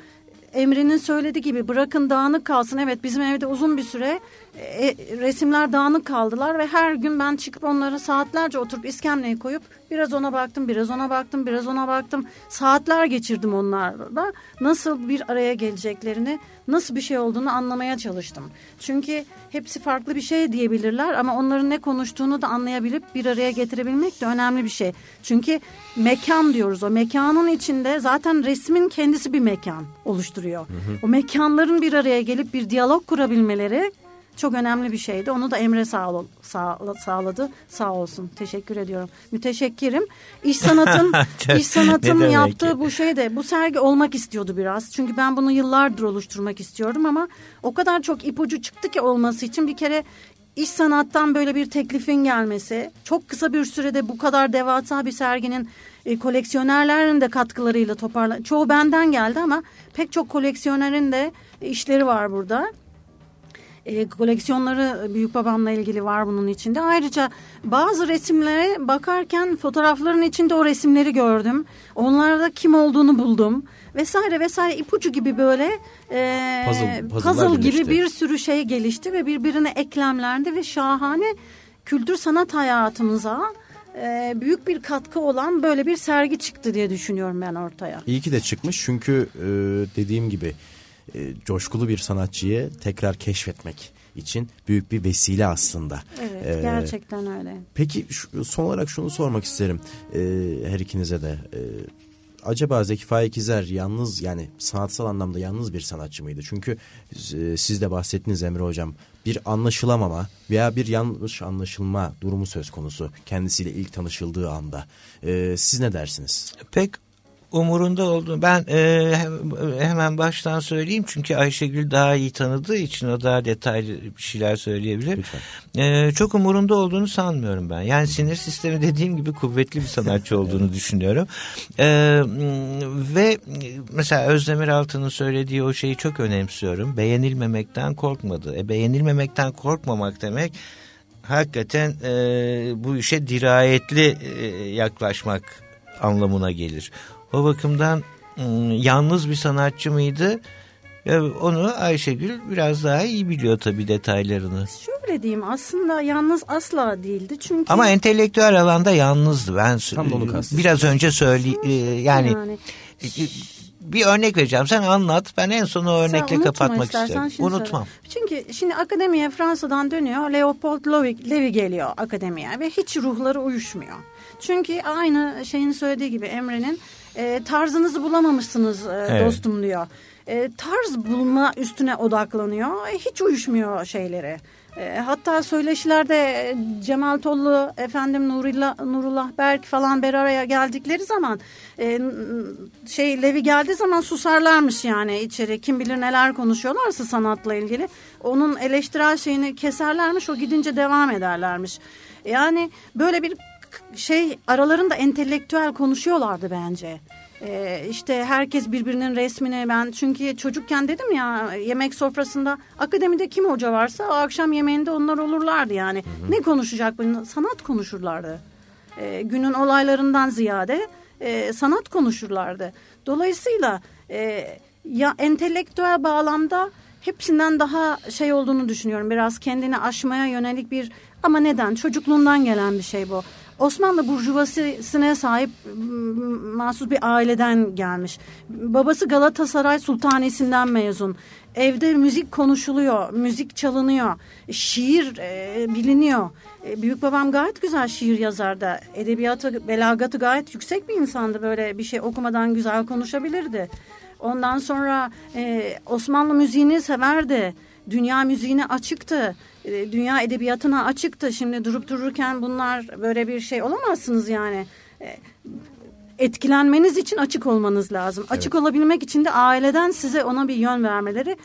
Emre'nin söylediği gibi bırakın dağınık kalsın. Evet bizim evde uzun bir süre e, resimler dağınık kaldılar ve her gün ben çıkıp onları saatlerce oturup iskemleye koyup biraz ona baktım, biraz ona baktım, biraz ona baktım. Saatler geçirdim onlarla. Nasıl bir araya geleceklerini, nasıl bir şey olduğunu anlamaya çalıştım. Çünkü hepsi farklı bir şey diyebilirler ama onların ne konuştuğunu da anlayabilip bir araya getirebilmek de önemli bir şey. Çünkü mekan diyoruz. O mekanın içinde zaten resmin kendisi bir mekan oluşturuyor. Hı hı. O mekanların bir araya gelip bir diyalog kurabilmeleri çok önemli bir şeydi. Onu da Emre sağ, sağ, sağladı. Sağ olsun. Teşekkür ediyorum. Müteşekkirim. İş sanatın iş sanatın yaptığı bu şey de bu sergi olmak istiyordu biraz. Çünkü ben bunu yıllardır oluşturmak istiyordum ama o kadar çok ipucu çıktı ki olması için bir kere iş sanattan böyle bir teklifin gelmesi, çok kısa bir sürede bu kadar devasa bir serginin e, koleksiyonerlerin de katkılarıyla toparlan. Çoğu benden geldi ama pek çok koleksiyonerin de işleri var burada e, koleksiyonları büyük babamla ilgili var bunun içinde. Ayrıca bazı resimlere bakarken fotoğrafların içinde o resimleri gördüm. Onlarda kim olduğunu buldum vesaire vesaire ipucu gibi böyle e, puzzle, puzzle gibi bir sürü şey gelişti ve birbirine eklemlendi ve şahane kültür sanat hayatımıza e, büyük bir katkı olan böyle bir sergi çıktı diye düşünüyorum ben ortaya. İyi ki de çıkmış çünkü e, dediğim gibi e, coşkulu bir sanatçıyı tekrar keşfetmek için büyük bir vesile aslında. Evet ee, gerçekten öyle. Peki şu, son olarak şunu sormak isterim e, her ikinize de. E, acaba Zeki Faik İzer yalnız yani sanatsal anlamda yalnız bir sanatçı mıydı? Çünkü e, siz de bahsettiniz Emre Hocam bir anlaşılamama veya bir yanlış anlaşılma durumu söz konusu kendisiyle ilk tanışıldığı anda. E, siz ne dersiniz? Pek umurunda olduğunu ben e, hemen baştan söyleyeyim çünkü Ayşegül daha iyi tanıdığı için o daha detaylı bir şeyler söyleyebilir. E, çok umurunda olduğunu sanmıyorum ben. Yani sinir sistemi dediğim gibi kuvvetli bir sanatçı olduğunu düşünüyorum. E, ve mesela Özdemir Altı'nın söylediği o şeyi çok önemsiyorum. Beğenilmemekten korkmadı. E, beğenilmemekten korkmamak demek hakikaten e, bu işe dirayetli e, yaklaşmak anlamına gelir. O bakımdan ıı, yalnız bir sanatçı mıydı? Onu Ayşegül biraz daha iyi biliyor tabii detaylarını. Şöyle diyeyim aslında yalnız asla değildi çünkü. Ama entelektüel alanda yalnızdı. Ben Tam onu biraz önce söyle ıı, yani, yani bir örnek vereceğim. Sen anlat. Ben en son o örnekle kapatmak istiyorum. Unutmam. Söyle. Çünkü şimdi akademiye Fransa'dan dönüyor. Leopold Levi, Levi geliyor akademiye ve hiç ruhları uyuşmuyor. Çünkü aynı şeyin söylediği gibi Emre'nin e, tarzınızı bulamamışsınız e, evet. dostum diyor. E, tarz bulma üstüne odaklanıyor. E, hiç uyuşmuyor şeyleri. E, hatta söyleşilerde Cemal Tollu, efendim Nurullah, Nurullah Berk falan bir araya geldikleri zaman e, şey Levi geldiği zaman susarlarmış yani içeri. Kim bilir neler konuşuyorlarsa sanatla ilgili. Onun eleştirel şeyini keserlermiş o gidince devam ederlermiş. Yani böyle bir şey aralarında entelektüel konuşuyorlardı bence. Ee, işte herkes birbirinin resmine ben çünkü çocukken dedim ya yemek sofrasında akademide kim hoca varsa o akşam yemeğinde onlar olurlardı yani. Hı hı. Ne konuşacak sanat konuşurlardı. Ee, günün olaylarından ziyade e, sanat konuşurlardı. Dolayısıyla e, ya entelektüel bağlamda hepsinden daha şey olduğunu düşünüyorum. Biraz kendini aşmaya yönelik bir ama neden? Çocukluğundan gelen bir şey bu. Osmanlı burjuvasisine sahip mahsus bir aileden gelmiş. Babası Galatasaray Sultanesi'nden mezun. Evde müzik konuşuluyor, müzik çalınıyor, şiir e, biliniyor. E, büyük babam gayet güzel şiir yazardı. Edebiyatı, belagatı gayet yüksek bir insandı. Böyle bir şey okumadan güzel konuşabilirdi. Ondan sonra e, Osmanlı müziğini severdi. Dünya müziğine açıktı. E, dünya edebiyatına açıktı. Şimdi durup dururken bunlar böyle bir şey olamazsınız yani. E, etkilenmeniz için açık olmanız lazım. Evet. Açık olabilmek için de aileden size ona bir yön vermeleri.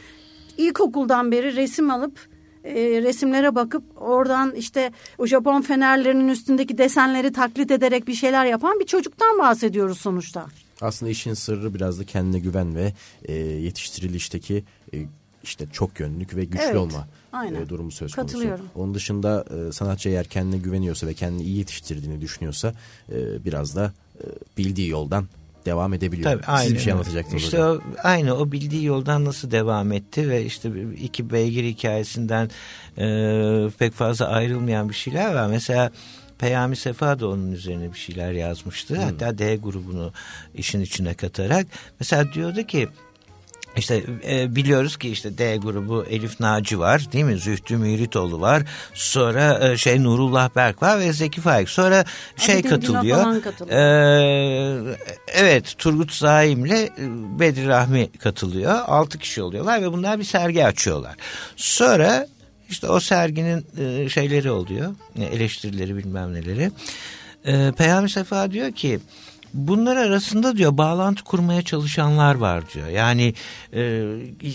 İlkokuldan beri resim alıp e, resimlere bakıp oradan işte o Japon fenerlerinin üstündeki desenleri taklit ederek bir şeyler yapan bir çocuktan bahsediyoruz sonuçta. Aslında işin sırrı biraz da kendine güven ve e, yetiştirilişteki e, işte çok yönlülük ve güçlü evet, olma aynen. E, durumu söz konusu. Katılıyorum. Onun dışında e, sanatçı eğer kendine güveniyorsa ve kendini iyi yetiştirdiğini düşünüyorsa e, biraz da e, bildiği yoldan devam edebiliyor. Tabii, aynen. Siz bir şey anlatacaktınız İşte hocam. o, aynı o bildiği yoldan nasıl devam etti ve işte iki beygir hikayesinden e, pek fazla ayrılmayan bir şeyler var. Mesela Peyami Sefa da onun üzerine bir şeyler yazmıştı. Hatta D grubunu işin içine katarak. Mesela diyordu ki işte e, biliyoruz ki işte D grubu Elif Naci var değil mi? Zühtü Müritoğlu var. Sonra e, şey Nurullah Berk var ve Zeki Faik. Sonra şey Abidin katılıyor. E, evet Turgut Zaim'le e, Bedri Rahmi katılıyor. Altı kişi oluyorlar ve bunlar bir sergi açıyorlar. Sonra işte o serginin e, şeyleri oluyor. e, Eleştirileri bilmem neleri. E, Peyami Sefa diyor ki bunlar arasında diyor bağlantı kurmaya çalışanlar var diyor. Yani e,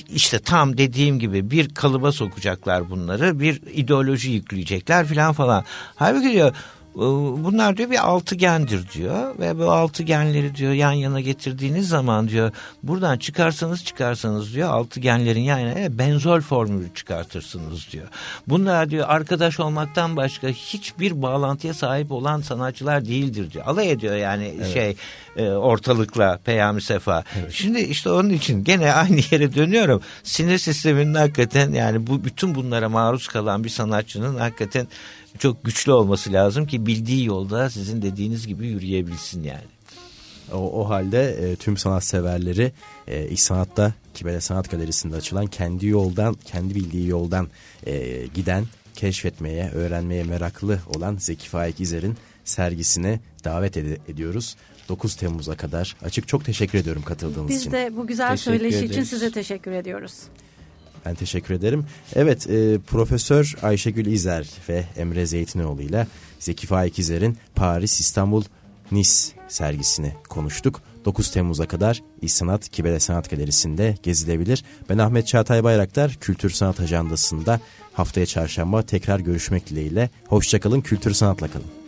işte tam dediğim gibi bir kalıba sokacaklar bunları. Bir ideoloji yükleyecekler filan falan. Halbuki diyor bunlar diyor bir altıgendir diyor ve bu altıgenleri diyor yan yana getirdiğiniz zaman diyor buradan çıkarsanız çıkarsanız diyor altıgenlerin yan yana benzol formülü çıkartırsınız diyor. Bunlar diyor arkadaş olmaktan başka hiçbir bağlantıya sahip olan sanatçılar değildir diyor. Alay ediyor yani şey e, ortalıkla Peyami Sefa. Şimdi işte onun için gene aynı yere dönüyorum. Sinir sisteminin hakikaten yani bu bütün bunlara maruz kalan bir sanatçının hakikaten çok güçlü olması lazım ki bildiği yolda sizin dediğiniz gibi yürüyebilsin yani. O, o halde e, tüm sanatseverleri e, İş Sanat'ta Kibele Sanat Galerisi'nde açılan kendi yoldan, kendi bildiği yoldan e, giden, keşfetmeye, öğrenmeye meraklı olan Zeki Faik İzer'in sergisine davet ed- ediyoruz. 9 Temmuz'a kadar açık. Çok teşekkür ediyorum katıldığınız Biz için. de bu güzel Teşekkür söyleşi için ederiz. size teşekkür ediyoruz. Ben teşekkür ederim. Evet, e, Profesör Ayşegül İzer ve Emre Zeytinoğlu ile Zeki Faik İzer'in Paris, İstanbul, Nice sergisini konuştuk. 9 Temmuz'a kadar İş Sanat Kibele Sanat Galerisi'nde gezilebilir. Ben Ahmet Çağatay Bayraktar, Kültür Sanat Ajandası'nda haftaya çarşamba tekrar görüşmek dileğiyle. Hoşçakalın, kültür sanatla kalın.